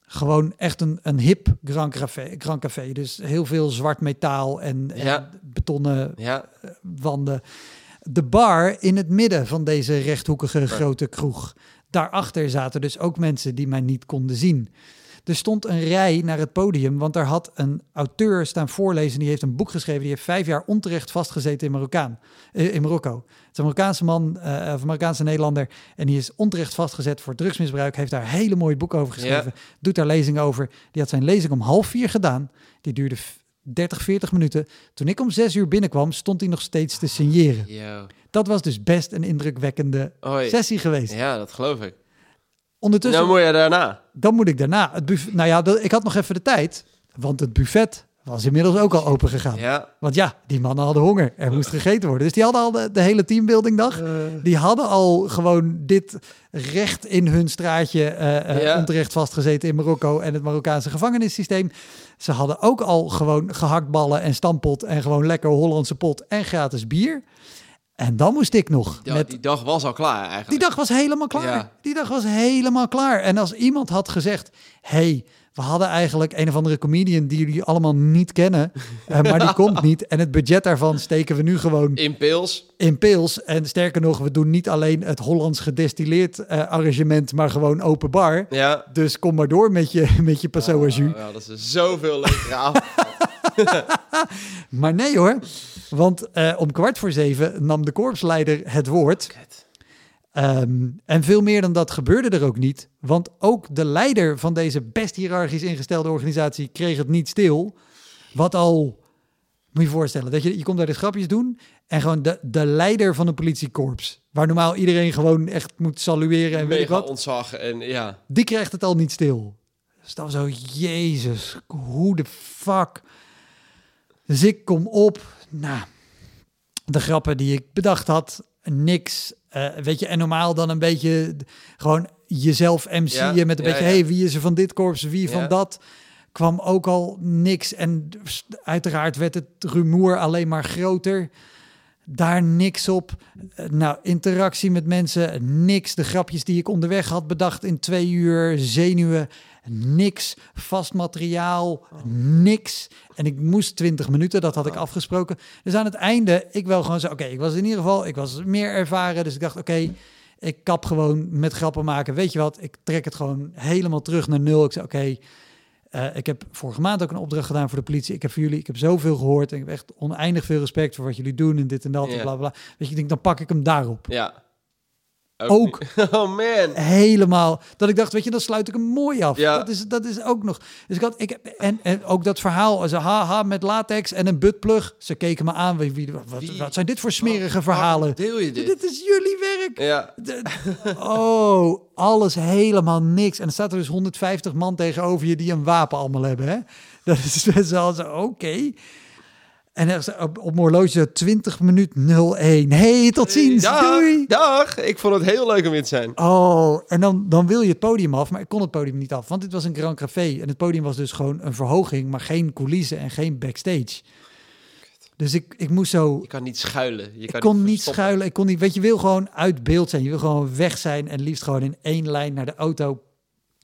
Gewoon echt een, een hip Grand Café, Grand Café. Dus heel veel zwart metaal en, betonnen Ja, wanden. De bar in het midden van deze rechthoekige grote kroeg. Daarachter zaten dus ook mensen die mij niet konden zien. Er stond een rij naar het podium, want daar had een auteur staan voorlezen. Die heeft een boek geschreven. Die heeft vijf jaar onterecht vastgezeten in, Marokkaan, eh, in Marokko. Het is een Marokkaanse man, eh, of een Marokkaanse Nederlander. En die is onterecht vastgezet voor drugsmisbruik. Heeft daar hele mooie boek over geschreven. Doet daar lezingen over. Die had zijn lezing om half vier gedaan. Die duurde f- 30, 40 minuten. Toen ik om zes uur binnenkwam, stond hij nog steeds te signeren. yo. Dat was dus best een indrukwekkende sessie geweest. Ja, dat geloof ik. Ondertussen, Nou moet je daarna. dan moet ik daarna. Het buffet, nou ja, ik had nog even de tijd, want het buffet was inmiddels ook al open gegaan. Ja. Want ja, die mannen hadden honger. Er moest gegeten worden. Dus die hadden al de, de hele teambuildingdag. Die hadden al gewoon dit recht in hun straatje eh, eh, Ja. onterecht vastgezeten in Marokko en het Marokkaanse gevangenissysteem. Ze hadden ook al gewoon gehaktballen en stampot en gewoon lekker Hollandse pot en gratis bier. En dan moest ik nog Ja, met die dag was al klaar eigenlijk. die dag was helemaal klaar. Ja. Die dag was helemaal klaar. En als iemand had gezegd: hey, we hadden eigenlijk een of andere comedian die jullie allemaal niet kennen, eh, maar die komt niet. En het budget daarvan steken we nu gewoon In pils. in pils. En sterker nog, we doen niet alleen het Hollands gedestilleerd eh, arrangement, maar gewoon open bar. Ja. Dus kom maar door met je, met je. Oh, ja, dat is zoveel leukere avond. Maar nee hoor, want eh, om kwart voor zeven nam de korpsleider het woord. Ehm, en veel meer dan dat gebeurde er ook niet. Want ook de leider van deze best hiërarchisch ingestelde organisatie kreeg het niet stil. Wat al, moet je je voorstellen, dat je, je komt daar de grapjes doen en gewoon de, de leider van een politiekorps, waar normaal iedereen gewoon echt moet salueren en weet ik wat, ontzag en ja. die krijgt het al niet stil. Dus dan zo, jezus, hoe de fuck. Dus ik kom op, nou, de grappen die ik bedacht had, niks. Eh, weet je, en normaal dan een beetje gewoon jezelf MC'en Ja, met een ja, beetje, ja. hey, wie is er van dit korps, wie van dat. Kwam ook al niks. En uiteraard werd het rumoer alleen maar groter. Daar niks op. Eh, Nou, interactie met mensen, niks. De grapjes die ik onderweg had bedacht in twee uur, zenuwen, niks. Vast materiaal, niks. En ik moest 20 minuten, dat had ik afgesproken. Dus aan het einde, ik wel gewoon zo, oké, ik was in ieder geval, ik was meer ervaren. Dus ik dacht, oké, ik kap gewoon met grappen maken. Weet je wat, ik trek het gewoon helemaal terug naar nul. Ik zei, oké, eh, ik heb vorige maand ook een opdracht gedaan voor de politie. Ik heb voor jullie, ik heb zoveel gehoord. En ik heb echt oneindig veel respect voor wat jullie doen en dit en dat en bla bla. Weet je, ik denk, dan pak ik hem daarop. Ja. Ook. Oh man. Helemaal. Dat ik dacht, weet je, dan sluit ik hem mooi af. Ja. Dat, is, dat is ook nog. Dus ik had, ik, en, en ook dat verhaal, ze haha met latex en een buttplug. Ze keken me aan. Wie, wie- wat, Wie? wat zijn dit voor smerige verhalen? Deel je dit? Dit is jullie werk. Ja. De- oh, alles helemaal niks. En er staat er dus 150 man tegenover je die een wapen allemaal hebben. Hè? Dat is best wel zo, oké. En er staat op, op mijn horloge 20 minuut 01. Hey, tot ziens. Dag. Doei. Dag. Ik vond het heel leuk om hier te zijn. Oh, en dan, dan wil je het podium af, maar ik kon het podium niet af, want dit was een Grand Café. En het podium was dus gewoon een verhoging, maar geen coulissen en geen backstage. Dus ik, ik moest zo, Je kan niet schuilen. Je kan ik kon niet schuilen, ik kon niet, weet je, wil gewoon uit beeld zijn. Je wil gewoon weg zijn en liefst gewoon in één lijn naar de auto.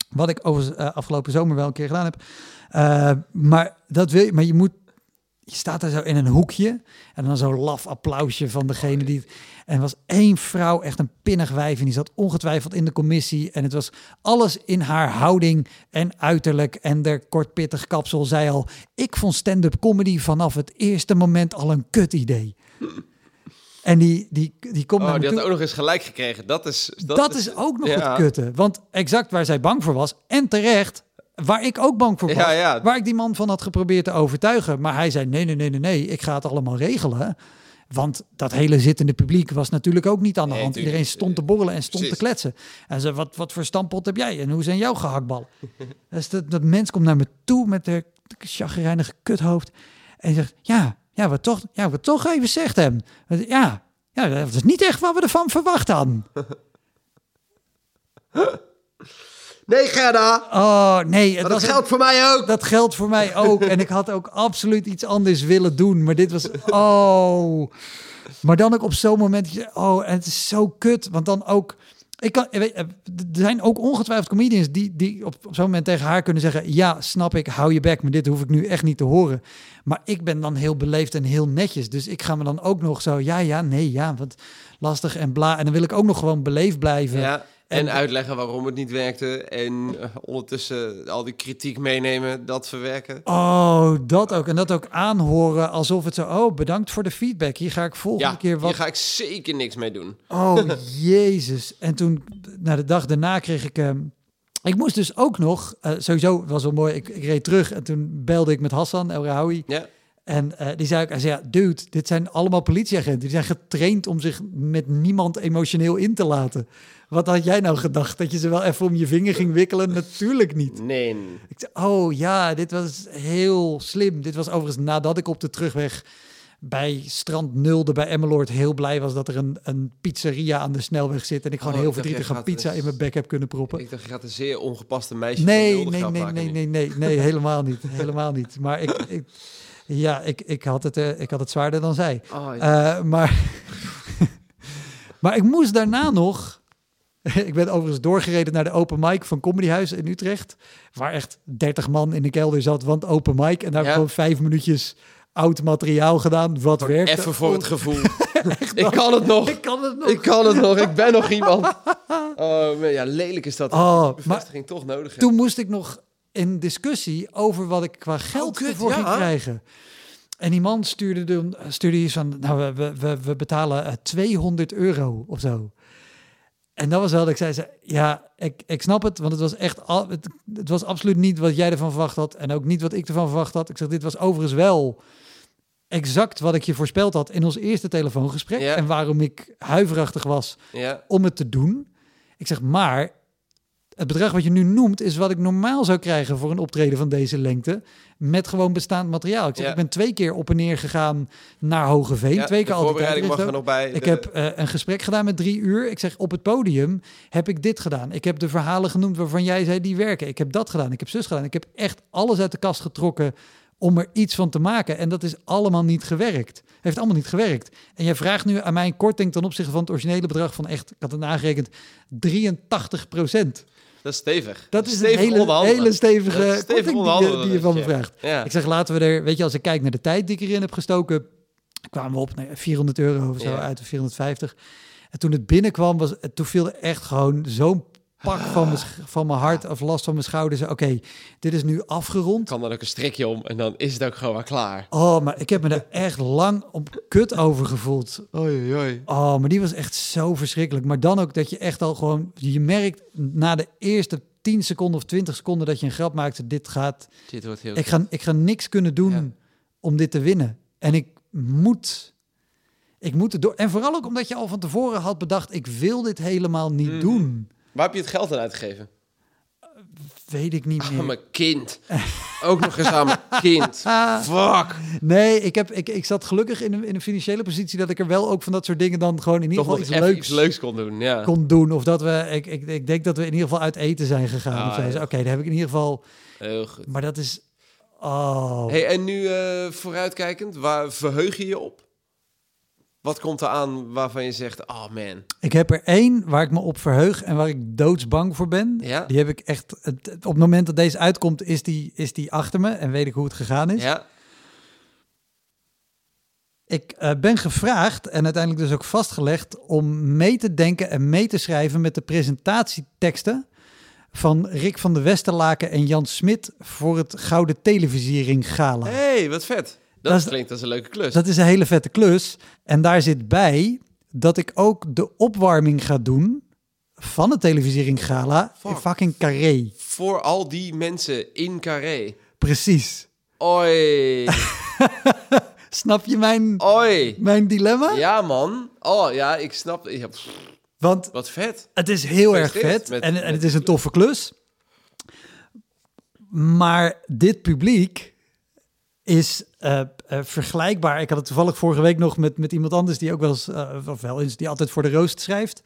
Wat ik overigens eh, afgelopen zomer wel een keer gedaan heb. Eh, maar dat wil je, maar je moet, je staat daar zo in een hoekje en dan zo'n laf applausje van degene die. het- En er was één vrouw, echt een pinnig wijf, en die zat ongetwijfeld in de commissie. En het was alles in haar houding en uiterlijk en der kortpittig kapsel zei al: ik vond stand-up comedy vanaf het eerste moment al een kut idee. En die, die, die komt Oh, naar die had toe. ook nog eens gelijk gekregen. Dat is... Dat, Dat, is, ook nog ja. het kutte. Want exact waar zij bang voor was, en terecht, waar ik ook bang voor was, Ja, ja. waar ik die man van had geprobeerd te overtuigen. Maar hij zei, nee, nee, nee, nee, nee, ik ga het allemaal regelen. Want dat hele zittende publiek was natuurlijk ook niet aan de hand. Iedereen stond te borrelen en stond Precies. te kletsen. En ze, wat, wat voor stampot heb jij? En hoe zijn jouw gehaktballen? dus dat, dat mens komt naar me toe met de chagrijnige kuthoofd. En zegt, ja, ja, wat toch, ja, wat toch even zegt hem. Ja, ja, dat is niet echt wat we ervan verwacht hadden. Nee, Gerda. Oh, nee. Het dat geldt voor mij ook. dat geldt voor mij ook. En ik had ook absoluut iets anders willen doen. Maar dit was... Oh. Maar dan ook op zo'n moment... Oh, en het is zo kut. Want dan ook... Ik kan, weet, je, er zijn ook ongetwijfeld comedians die, die op, op zo'n moment tegen haar kunnen zeggen... Ja, snap ik, hou je bek, maar dit hoef ik nu echt niet te horen. Maar ik ben dan heel beleefd en heel netjes. Dus ik ga me dan ook nog zo... Ja, ja, nee, ja, wat lastig en bla. En dan wil ik ook nog gewoon beleefd blijven. Ja, en, En- uitleggen waarom het niet werkte. En eh, ondertussen al die kritiek meenemen, dat verwerken. Oh, dat ook. En dat ook aanhoren alsof het zo... Oh, bedankt voor de feedback. Hier ga ik volgende Ja, keer wat... hier ga ik zeker niks mee doen. Oh, jezus. En toen, na de dag daarna kreeg ik... ehm, ik moest dus ook nog... eh, sowieso was wel mooi. Ik, ik reed terug en toen belde ik met Hassan El Rahoui. Ja, En eh, die zei ook... Hij zei, ja, dude, dit zijn allemaal politieagenten. Die zijn getraind om zich met niemand emotioneel in te laten. Wat had jij nou gedacht? Dat je ze wel even om je vinger ging wikkelen? Natuurlijk niet. nee. Ik zei, oh ja, dit was heel slim. Dit was overigens nadat ik op de terugweg bij Strand Nulde bij Emmeloord heel blij was dat er een, een pizzeria aan de snelweg zit. En ik gewoon Oh, heel ik dacht, verdrietig een pizza dus- in mijn bek heb kunnen proppen. Ik dacht, je gaat een zeer ongepaste meisje Nee, nee, nee, maken nee, nee, nee, nee, helemaal niet. Helemaal niet. Maar ik, ik, ja, ik, ik, had het, eh, ik had het zwaarder dan zij. Oh, ja. Eh, maar, maar ik moest daarna nog ik ben overigens doorgereden naar de open mic van Comedy Huis in Utrecht. Waar echt 30 man in de kelder zat, want open mic. En daar Ja. gewoon vijf minuutjes oud materiaal gedaan. Wat werkte. Even voor het gevoel. echt ik kan het nog. Ik kan het nog. Ik kan het nog. Ik ben nog iemand. Oh, man, ja, lelijk is dat. Oh, bevestiging toch nodig. Toen moest ik nog in discussie over wat ik qua geld Oh, ervoor ging ja. krijgen. En die man stuurde, de, stuurde iets van, nou, we, we, we, we betalen eh, 200 euro of zo. En dat was wel dat ik zei, zei, ja, ik, ik snap het, want het was echt, al, het, het was absoluut niet wat jij ervan verwacht had en ook niet wat ik ervan verwacht had. Ik zeg, dit was overigens wel exact wat ik je voorspeld had in ons eerste telefoongesprek Ja. en waarom ik huiverachtig was Ja. om het te doen. Ik zeg, maar het bedrag wat je nu noemt is wat ik normaal zou krijgen voor een optreden van deze lengte met gewoon bestaand materiaal. Ik zeg, Ja. ik ben twee keer op en neer gegaan naar Hogeveen, Ja, twee keer altijd voorbereiding mag er nog bij. ik heb eh, een gesprek gedaan met drie uur. Ik zeg, op het podium heb ik dit gedaan. Ik heb de verhalen genoemd waarvan jij zei die werken. Ik heb dat gedaan. Ik heb zus gedaan. Ik heb echt alles uit de kast getrokken om er iets van te maken. En dat is allemaal niet gewerkt. Heeft allemaal niet gewerkt. En jij vraagt nu aan mij een korting ten opzichte van het originele bedrag van echt, ik had het nagerekend, 83 procent. Dat is stevig. Dat is een hele, hele stevige Dat is stevig korting die, je- onderhandelen, die je van me vraagt. Ja. Ik zeg, laten we er, weet je, als ik kijk naar de tijd die ik erin heb gestoken, kwamen we op nee, 400 euro of zo Ja. uit, of 450. En toen het binnenkwam, was, toen viel er echt gewoon zo'n pak van mijn, van mijn hart of last van mijn schouders. Oké, dit is nu afgerond. kan dan ook een strikje om en dan is het ook gewoon maar klaar. Oh, maar ik heb me er echt lang op kut over gevoeld. Oei, oei. Oh, maar die was echt zo verschrikkelijk. Maar dan ook dat je echt al gewoon, je merkt na de eerste 10 seconden of 20 seconden dat je een grap maakte, dit gaat, Dit wordt heel... ik ga, ik ga niks kunnen doen Ja. om dit te winnen. En ik moet, ik moet het door. En vooral ook omdat je al van tevoren had bedacht, ik wil dit helemaal niet Mhm. doen. Waar heb je het geld aan uitgegeven? Weet ik niet Aan meer. mijn kind. ook nog eens aan mijn kind. Fuck. nee, ik, heb, ik, ik zat gelukkig in een, in een financiële positie dat ik er wel ook van dat soort dingen dan gewoon in ieder Toch geval iets leuks, iets leuks kon doen, ja. kon doen. Of dat we, ik, ik, ik denk dat we in ieder geval uit eten zijn gegaan. Ah, ja. Oké, daar heb ik in ieder geval. Heel goed. Maar dat is. Oh. Hey, en nu eh, vooruitkijkend, waar verheug je je op? Wat komt er aan waarvan je zegt, oh man. Ik heb er één waar ik me op verheug en waar ik doodsbang voor ben. Ja? Die heb ik echt. Het, op het moment dat deze uitkomt, is die, is die achter me en weet ik hoe het gegaan is. Ja? Ik eh, ben gevraagd en uiteindelijk dus ook vastgelegd om mee te denken en mee te schrijven met de presentatieteksten van Rick van de Westerlaken en Jan Smit voor het Gouden Televisiering Gala. hey, wat vet. Dat, Dat is- klinkt als een leuke klus. Dat is een hele vette klus. En daar zit bij dat ik ook de opwarming ga doen van het Televisiering Gala in Fuck. fucking Carré. Voor al die mensen in Carré. Precies. Oi. Snap je mijn, Oi. mijn dilemma? Ja, man. Oh, ja, ik snap. Ja, Want wat vet. Het is heel erg vet met- en, en het is een toffe klus. Maar dit publiek is eh, eh, vergelijkbaar. Ik had het toevallig vorige week nog met, met iemand anders die ook wel eens, eh, of wel eens, die altijd voor de roost schrijft.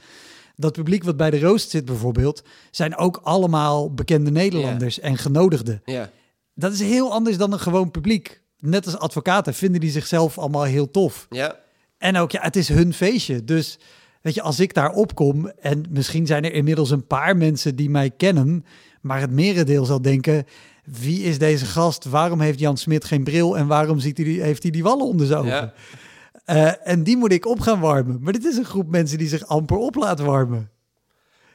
Dat publiek wat bij de roost zit bijvoorbeeld, zijn ook allemaal bekende Nederlanders en genodigden. Ja. Dat is heel anders dan een gewoon publiek. Net als advocaten vinden die zichzelf allemaal heel tof. Ja. En ook, ja, het is hun feestje. Dus weet je, als ik daar opkom en misschien zijn er inmiddels een paar mensen die mij kennen, maar het merendeel zal denken, wie is deze gast? Waarom heeft Jan Smit geen bril en waarom ziet hij die, heeft hij die wallen onder zijn ogen? Ja. Eh, en die moet ik op gaan warmen. Maar dit is een groep mensen die zich amper op laat warmen.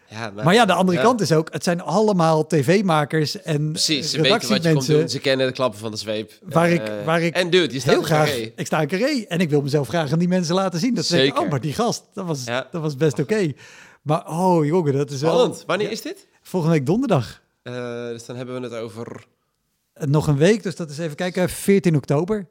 ja Maar ja, de andere ja. kant is ook, het zijn allemaal tv-makers en Precies, ze weten wat je komt doen. Ze kennen de klappen van de zweep. Waar ik- Eh, waar ik En dude, je staat Heel graag. Carré. Ik sta in Carré en ik wil mezelf graag aan die mensen laten zien. Dat ze Zeker. oh, maar die gast, dat was, Ja. dat was best oké. Maar oh jongen, dat is wel... Wanneer is dit? Volgende week donderdag. Eh, dus dan hebben we het over... Nog een week, dus dat is even kijken, 14 oktober.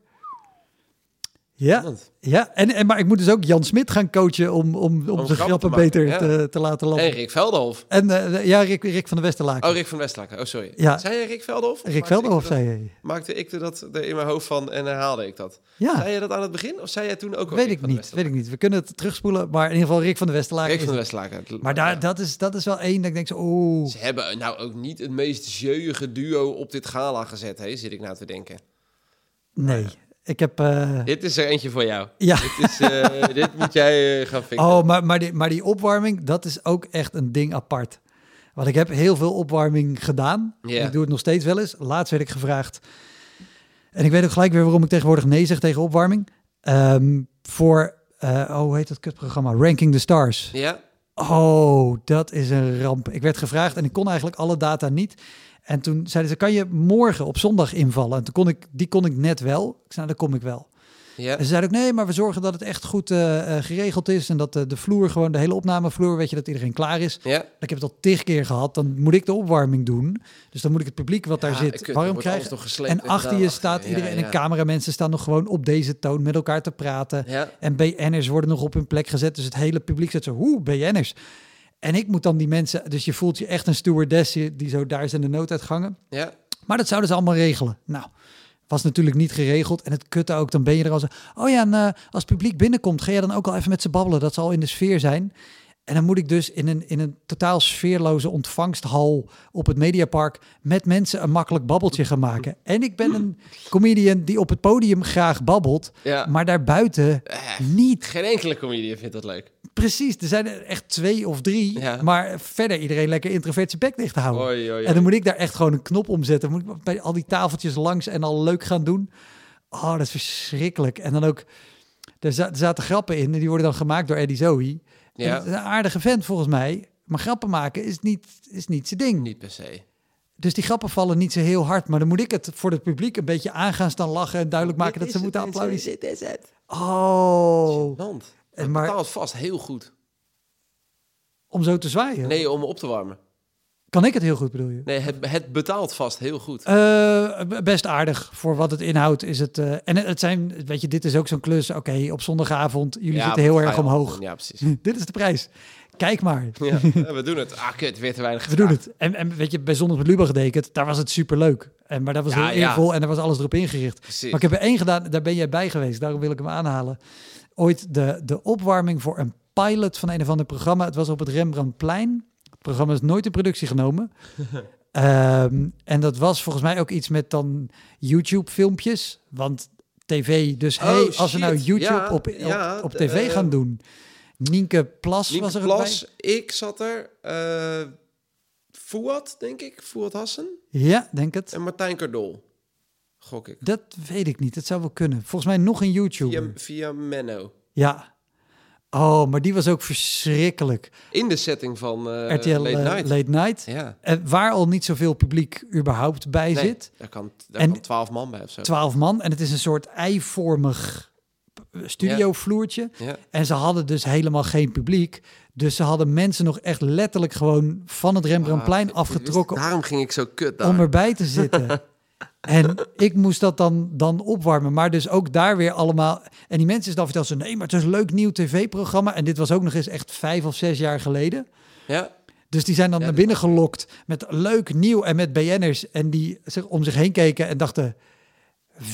Ja, ja. En, en, maar ik moet dus ook Jan Smit gaan coachen om, om, om, zijn grappen te beter ja. te, te laten landen. En Rick Velderhof. En eh, ja, Rick, Rick van de Westerlaken. Oh, Rick van Westlaken. Oh, sorry. Ja. Zei je Rick Velderhof? Of Rick er zei je. Maakte ik er dat er in mijn hoofd van en herhaalde ik dat? Ja, Zei je dat aan het begin? Of zei jij toen ook al weet Rick ik niet. Weet Westerlaken? ik niet. We kunnen het terugspoelen, maar in ieder geval Rick van de Westerlaken. Rick van de het. Westlaken. Maar daar, Ja. dat, is, dat is wel één dat ik denk zo, oeh. Ze hebben nou ook niet het meest jeugige duo op dit gala gezet, hè? zit ik nou te denken. Nee. Ik heb... eh, Dit is er eentje voor jou. ja, Dit, is, eh, dit moet jij eh, gaan fixen. oh, maar, maar, die, maar die opwarming, dat is ook echt een ding apart. Want ik heb heel veel opwarming gedaan. Ik doe het nog steeds wel eens. Laatst werd ik gevraagd. En ik weet ook gelijk weer waarom ik tegenwoordig nee zeg tegen opwarming. Ehm, voor, oh, hoe heet dat kutprogramma? Ranking the Stars. Ja? Oh, dat is een ramp. Ik werd gevraagd en ik kon eigenlijk alle data niet. En toen zeiden ze, kan je morgen op zondag invallen? En toen kon ik, die kon ik net wel. Ik zei, nou, dan kom ik wel. Ja? En ze zeiden ook, nee, maar we zorgen dat het echt goed eh, eh, geregeld is. En dat de, de vloer, gewoon de hele opnamevloer, weet je, dat iedereen klaar is. Ja? Ik heb het al tig keer gehad. Dan moet ik de opwarming doen. Dus dan moet ik het publiek wat daar zit kut, warm krijgen. En achter je staat iedereen. En cameramensen staan nog gewoon op deze toon met elkaar te praten. En BN'ers worden nog op hun plek gezet. Dus het hele publiek zit zo, hoe, BN'ers. En ik moet dan die mensen... Dus je voelt je echt een stewardess die zo daar zijn de nooduitgangen. Ja? Maar dat zouden ze allemaal regelen. Nou, was natuurlijk niet geregeld. En het kutte ook, dan ben je er al zo... Oh ja, en eh, als het publiek binnenkomt, ga je dan ook al even met ze babbelen. Dat zal in de sfeer zijn. En dan moet ik dus in een, in een totaal sfeerloze ontvangsthal op het Mediapark met mensen een makkelijk babbeltje gaan maken. En ik ben een comedian die op het podium graag babbelt, Ja. maar daarbuiten Eh, niet. geen enkele comedian vindt dat leuk. Precies, er zijn er echt twee of drie, Ja. maar verder iedereen lekker introvert zijn bek dicht te houden. Oei, oei, oei. En dan moet ik daar echt gewoon een knop omzetten. Moet ik bij al die tafeltjes langs en al leuk gaan doen. Oh, dat is verschrikkelijk. En dan ook, er, er zaten grappen in en die worden dan gemaakt door Eddie Zoe. Ja. En het is een aardige vent volgens mij. Maar grappen maken is niet, is niet zijn ding. Niet per se. Dus die grappen vallen niet zo heel hard. Maar dan moet ik het voor het publiek een beetje aan gaan staan lachen en duidelijk maken dat ze moeten applaudisseren. Dit is het. Oh, Land. En maar- betaalt vast heel goed. om zo te zwaaien. Nee, om op te warmen. Kan ik het heel goed bedoel je? Nee, het, het betaalt vast heel goed. Eh, best aardig voor wat het inhoudt. Is het, eh, en het- zijn, weet je, dit is ook zo'n klus. Oké, op zondagavond, jullie Ja, zitten heel erg omhoog. Ja, precies. dit is de prijs. Kijk maar, Ja, we doen het. Ah, kut, weer te weinig we doen het. En, en weet je, bij Zondag met Lubach getekend, daar was het superleuk. En, maar dat was Ja, heel eervol en daar was alles erop ingericht. Precies. Maar ik heb er één gedaan, daar ben jij bij geweest. Daarom wil ik hem aanhalen. Ooit de, de opwarming voor een pilot van een of ander programma. Het was op het Rembrandtplein. Programma is nooit in productie genomen. Ehm, en dat was volgens mij ook iets met dan YouTube-filmpjes. Want tv, dus Oh, hey, als we nou. YouTube Ja, op, op, ja, op tv eh, gaan doen. Nienke Plas Nienke was er Plas, ik zat er. eh Fouad, denk ik. Fouad Hassen. Ja, denk het. En Martijn Cardol. Gok ik. Dat weet ik niet. Dat zou wel kunnen. Volgens mij nog een YouTube. Via, via Menno. Ja. Oh, maar die was ook verschrikkelijk. In de setting van eh RTL Late eh, Night. Late Night. Ja. En waar al niet zoveel publiek überhaupt bij Nee, zit. Daar kan, daar En- kan 12 man bij of zo. Twaalf man. En het is een soort eivormig studiovloertje. Ja. En ze hadden dus helemaal geen publiek. Dus ze hadden mensen nog echt letterlijk gewoon van het Rembrandtplein Ah, afgetrokken Daarom ging ik zo kut daar. om erbij te zitten. en ik moest dat dan, dan opwarmen. Maar dus ook daar weer allemaal... En die mensen dan vertelden ze... Nee, maar het is een leuk nieuw tv-programma. En dit was ook nog eens echt vijf of zes jaar geleden. Ja, Dus die zijn dan Ja, naar binnen gelokt met leuk nieuw en met BN'ers. En die zich om zich heen keken en dachten...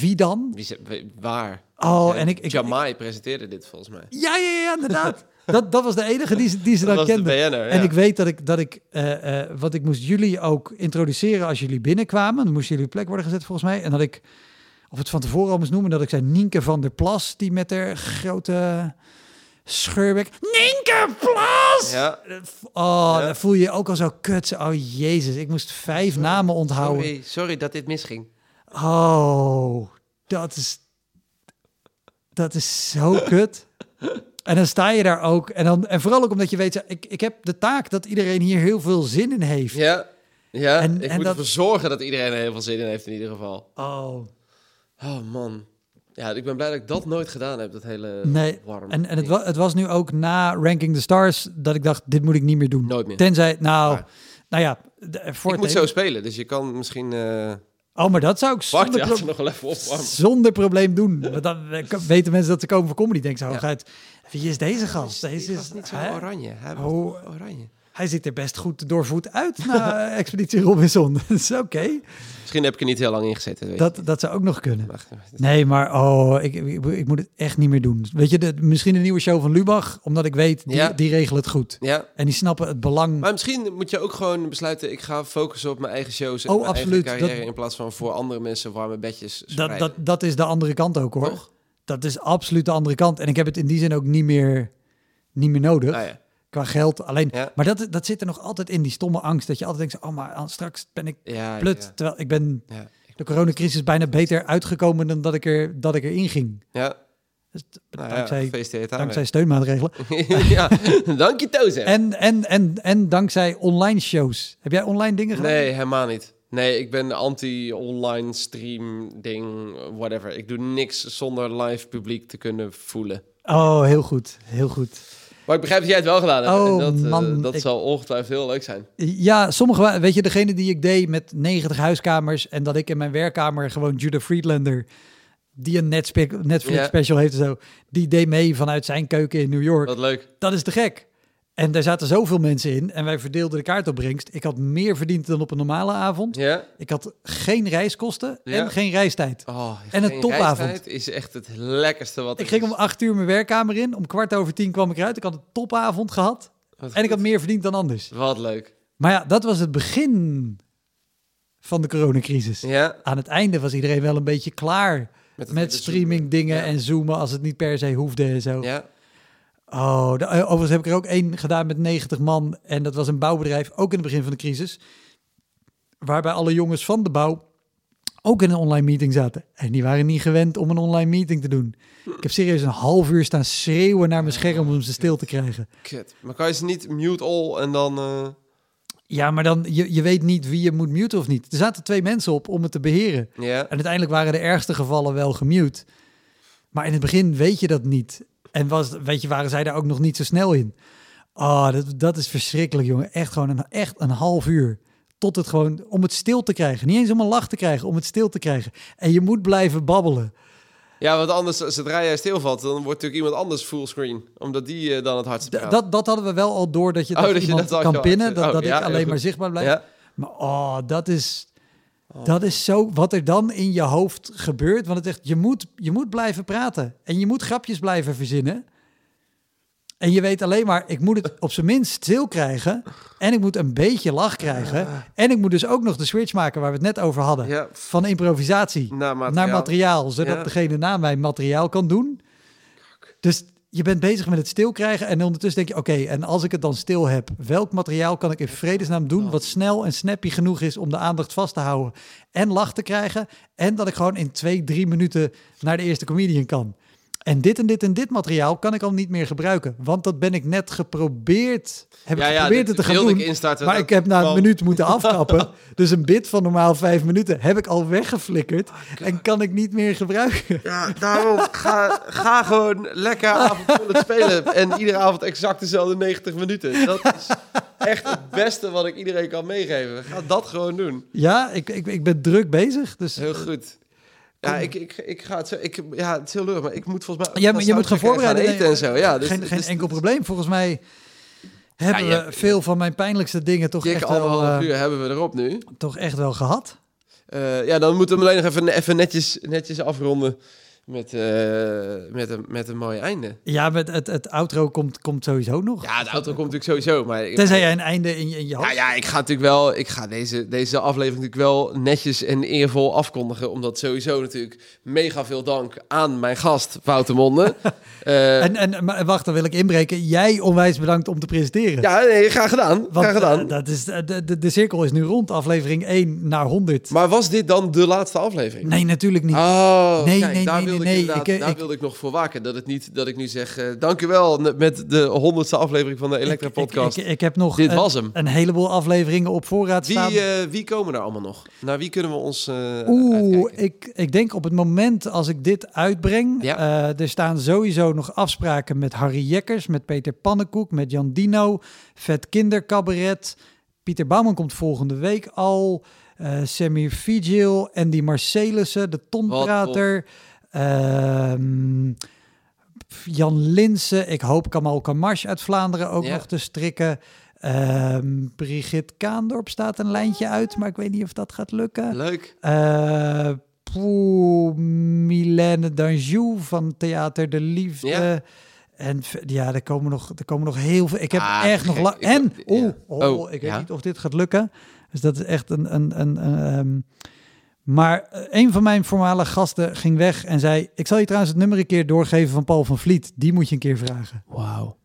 Wie dan? wie waar? Oh, Ja, en ik... ik Jamai presenteerde dit volgens mij. ja, ja, ja, inderdaad. dat, dat was de enige die, ze- die ze Dat dan was de kenden. BN'er, En ik weet dat ik, dat ik eh, wat ik moest jullie ook introduceren als jullie binnenkwamen. Dan moesten jullie plek worden gezet volgens mij. En dat ik, of het van tevoren al moest noemen, dat ik zei Nienke van der Plas, die met haar grote scheurbek. Nienke Plas! Ja, Oh, Ja. dan voel je je ook al zo kut. Oh jezus, ik moest vijf namen onthouden. sorry, sorry dat dit misging. Oh, dat is, dat is zo kut. En dan sta je daar ook. En, dan, en vooral ook omdat je weet, ik, ik heb de taak dat iedereen hier heel veel zin in heeft. Ja, ja En- ik en moet dat- ervoor zorgen dat iedereen er heel veel zin in heeft in ieder geval. Oh, Oh man. Ja, ik ben blij dat ik dat nooit gedaan heb, dat hele nee. warm. En, en het, wa- het was nu ook na Ranking the Stars dat ik dacht, dit moet ik niet meer doen. Nooit meer. Tenzij, nou, Maar- nou ja, de- voor ik moet zo spelen, dus je kan misschien... eh Oh, maar dat zou ik zonder, ja, pro- nog wel even opwarmen. zonder probleem doen. Want dan eh, weten mensen dat ze komen voor comedy. Denken ze, Ja. Wie is deze gast? Die Deze is, niet zo hè? oranje. Hij Oh. was oranje. hij ziet er best goed doorvoed uit na Expeditie Robinson. Dat is oké. Misschien heb ik er niet heel lang in gezeten. weet Dat, dat zou ook nog kunnen. Nee, maar oh, ik, ik, ik moet het echt niet meer doen. Weet je, de, misschien een nieuwe show van Lubach, omdat ik weet, die, Ja. die regelen het goed. Ja, En die snappen het belang. maar misschien moet je ook gewoon besluiten... ik ga focussen op mijn eigen shows en Oh, mijn absoluut. eigen carrière... Dat- in plaats van voor andere mensen warme bedjes dat, dat, dat is de andere kant ook hoor. Toch? Dat is absoluut de andere kant. En ik heb het in die zin ook niet meer, niet meer nodig. Ah, ja. Qua geld. Alleen, Ja. maar dat, dat zit er nog altijd in, die stomme angst. Dat je altijd denkt, oh maar straks ben ik Ja, plut. Terwijl ik ben ja. de coronacrisis bijna beter uitgekomen dan dat ik, er, dat ik erin ging. ja. Dus Nou dankzij, aan dankzij steunmaatregelen. ja, dank je Toze. En, en, en, en dankzij online shows. Heb jij online dingen gedaan? Nee, helemaal niet. Nee, ik ben anti-online stream ding, whatever. Ik doe niks zonder live publiek te kunnen voelen. Oh, heel goed. Heel goed. Maar ik begrijp dat jij het wel gedaan hebt. Oh, en dat eh, man, dat ik- zal ongetwijfeld heel leuk zijn. Ja, sommige, weet je, degene die ik deed met 90 huiskamers en dat ik in mijn werkkamer gewoon Judah Friedlander, die een Netflix, special heeft en zo, die deed mee vanuit zijn keuken in New York. Wat leuk. Dat is te gek. En daar zaten zoveel mensen in en wij verdeelden de kaartopbrengst. Ik had meer verdiend dan op een normale avond. Ja? Ik had geen reiskosten Ja. en geen reistijd. Oh, En een topavond. is echt het lekkerste wat Ik ging is. om acht uur mijn werkkamer in. Om kwart over tien kwam ik eruit. Ik had een topavond gehad. Wat En ik had meer verdiend dan anders. Wat leuk. Maar ja, dat was het begin van de coronacrisis. Ja? Aan het einde was iedereen wel een beetje klaar met hele streaming dingen en zoomen als het niet per se hoefde en zo. Ja? Oh, de, eh, overigens heb ik er ook één gedaan met 90 man. En dat was een bouwbedrijf, ook in het begin van de crisis. Waarbij alle jongens van de bouw ook in een online meeting zaten. En die waren niet gewend om een online meeting te doen. Ik heb serieus een half uur staan schreeuwen naar mijn scherm om ze stil te krijgen. Maar kan je ze niet mute all en dan... eh, Ja, maar dan, je, je weet niet wie je moet muten of niet. Er zaten twee mensen op om het te beheren. Ja? En uiteindelijk waren de ergste gevallen wel gemute. Maar in het begin weet je dat niet. En was, weet je, waren zij daar ook nog niet zo snel in. Oh, dat, dat is verschrikkelijk, jongen. Echt gewoon een, echt een half uur. Tot het gewoon, om het stil te krijgen. Niet eens om een lach te krijgen, om het stil te krijgen. En je moet blijven babbelen. Ja, want anders, zodra jij stilvalt, dan wordt natuurlijk iemand anders fullscreen. Omdat die eh, dan het hardst praat. dat, dat hadden we wel al door, dat je Oh, dat dat je iemand dat kan pinnen. Dat, Oh, dat ja, ik alleen maar zichtbaar blijf. Ja? Maar oh, dat is, dat is zo wat er dan in je hoofd gebeurt. Want het echt, je moet, je moet blijven praten. En je moet grapjes blijven verzinnen. En je weet alleen maar, ik moet het op zijn minst stil krijgen. En ik moet een beetje lach krijgen. En ik moet dus ook nog de switch maken waar we het net over hadden. Ja, Van improvisatie naar materiaal. naar materiaal. Zodat Ja. degene na mij materiaal kan doen. Dus je bent bezig met het stil krijgen. En ondertussen denk je, oké, en als ik het dan stil heb, welk materiaal kan ik in vredesnaam doen wat snel en snappy genoeg is om de aandacht vast te houden en lach te krijgen. En dat ik gewoon in twee, drie minuten naar de eerste comedian kan. En dit en dit en dit materiaal kan ik al niet meer gebruiken. Want dat ben ik net geprobeerd. Heb Ja, ik geprobeerd het te gaan doen. ik instarten. Maar ik heb na een minuut moeten afkappen. dus een bit van normaal vijf minuten heb ik al Oh weggeflikkerd. en kan ik niet meer gebruiken. Ja, daarom ga, ga gewoon lekker avondvullend spelen. En iedere avond exact dezelfde 90 minuten. Dat is echt het beste wat ik iedereen kan meegeven. Ga dat gewoon doen. Ja, ik, ik, ik ben druk bezig. Dus Heel goed. Ja, ik, ik, ik ga het zo. Ik, ja, het is heel leuk, maar ik moet volgens mij. Ja, maar je moet gaan voorbereiden. Gaan eten en zo. Ja, dus, geen, geen dus- enkel probleem. Volgens mij hebben Ja, je- we veel van mijn pijnlijkste dingen toch echt, wel, anderhalf eh, uur hebben we erop nu. toch echt wel gehad. Eh, ja, dan moeten we alleen nog even, even netjes, netjes afronden met, eh, met, een, met een mooi einde. Ja, met het, het outro komt, komt sowieso nog. Ja, de auto komt natuurlijk sowieso, maar... Tenzij jij een einde in je, in je Ja, hoofd. ja, ik ga natuurlijk wel, ik ga deze, deze aflevering natuurlijk wel netjes en eervol afkondigen, omdat sowieso natuurlijk mega veel dank aan mijn gast Wouter Monde. Eh, En, en maar wacht, dan wil ik inbreken. Jij onwijs bedankt om te presenteren. ja, nee, graag gedaan, Want, graag gedaan. eh, dat is, de, de, de cirkel is nu rond, aflevering 1 naar 100. maar was dit dan de laatste aflevering? Nee, natuurlijk niet. Oh, Nee, kijk, nee, daar nee, wilde nee, ik inderdaad, Ik, daar ik- wilde ik nog voor waken. Dat het niet dat ik nu zeg, eh dank u wel n- met de honderdste aflevering van de Elektra podcast. Ik, ik, heb nog Dit een, was hem. een heleboel afleveringen op voorraad staan. Wie, eh, wie komen er allemaal nog? Naar wie kunnen we ons eh Oeh, ik, ik denk op het moment als ik dit uitbreng, Ja. eh, er staan sowieso nog afspraken met Harry Jekkers, met Peter Pannenkoek, met Jan Dino, Vet Kindercabaret. Pieter Bouwman komt volgende week al. eh Samir Vigil, Andy Marcelissen, de tonprater. Ehm, Jan Linsen, ik hoop Kamal Kamash uit Vlaanderen ook Ja. nog te strikken. Ehm Brigitte Kaandorp staat een lijntje uit, maar ik weet niet of dat gaat lukken. Leuk. Eh poeh, Milène Danjou van Theater de Liefde. Ja. En ja, er komen, nog, er komen nog heel veel. Ik heb Ah, echt nog lang. En, oeh, oh, Oh, ik weet ja. niet of dit gaat lukken. Dus dat is echt een. een, een, een, ehm, maar eh, een van mijn voormalige gasten ging weg en zei: Ik zal je trouwens het nummer een keer doorgeven van Paul van Vliet. Die moet je een keer vragen. Wauw.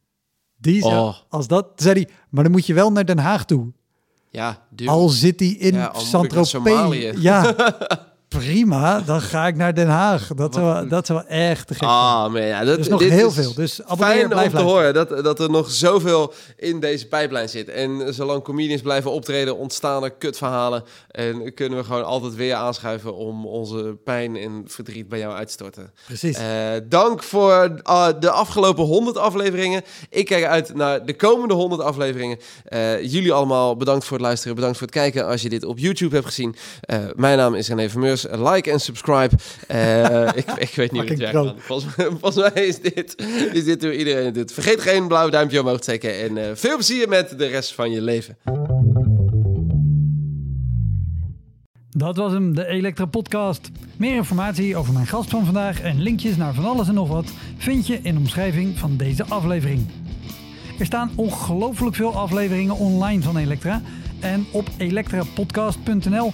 Die zei, Oh. als dat, zei hij, maar dan moet je wel naar Den Haag toe. Ja, duur. Al zit hij in Ja, Saint-Tropez. Ja, prima. Dan ga ik naar Den Haag. Dat zou, wel- dat zou wel echt te gek. Ah, man, ja, dat, Dus nog dit heel is veel. Dus abonneer, Fijn om te luisteren. horen dat, dat er nog zoveel in deze pijplijn zit. En zolang comedians blijven optreden, ontstaan er kutverhalen. En kunnen we gewoon altijd weer aanschuiven om onze pijn en verdriet bij jou uit te storten. Precies. Eh, dank voor ah, de afgelopen 100 afleveringen. Ik kijk uit naar de komende 100 afleveringen. Eh, jullie allemaal bedankt voor het luisteren. Bedankt voor het kijken als je dit op YouTube hebt gezien. Eh, mijn naam is René Vermeurs. Like en subscribe. Eh, ik, ik weet niet werkt. pro. man. Volgens, mij- volgens mij is dit, is dit hoe iedereen het doet. Vergeet geen blauw duimpje omhoog te steken. En eh, veel plezier met de rest van je leven. Dat was hem, de Elektra Podcast. Meer informatie over mijn gast van vandaag en linkjes naar van alles en nog wat vind je in de omschrijving van deze aflevering. Er staan ongelooflijk veel afleveringen online van Elektra. En op elektrapodcast.nl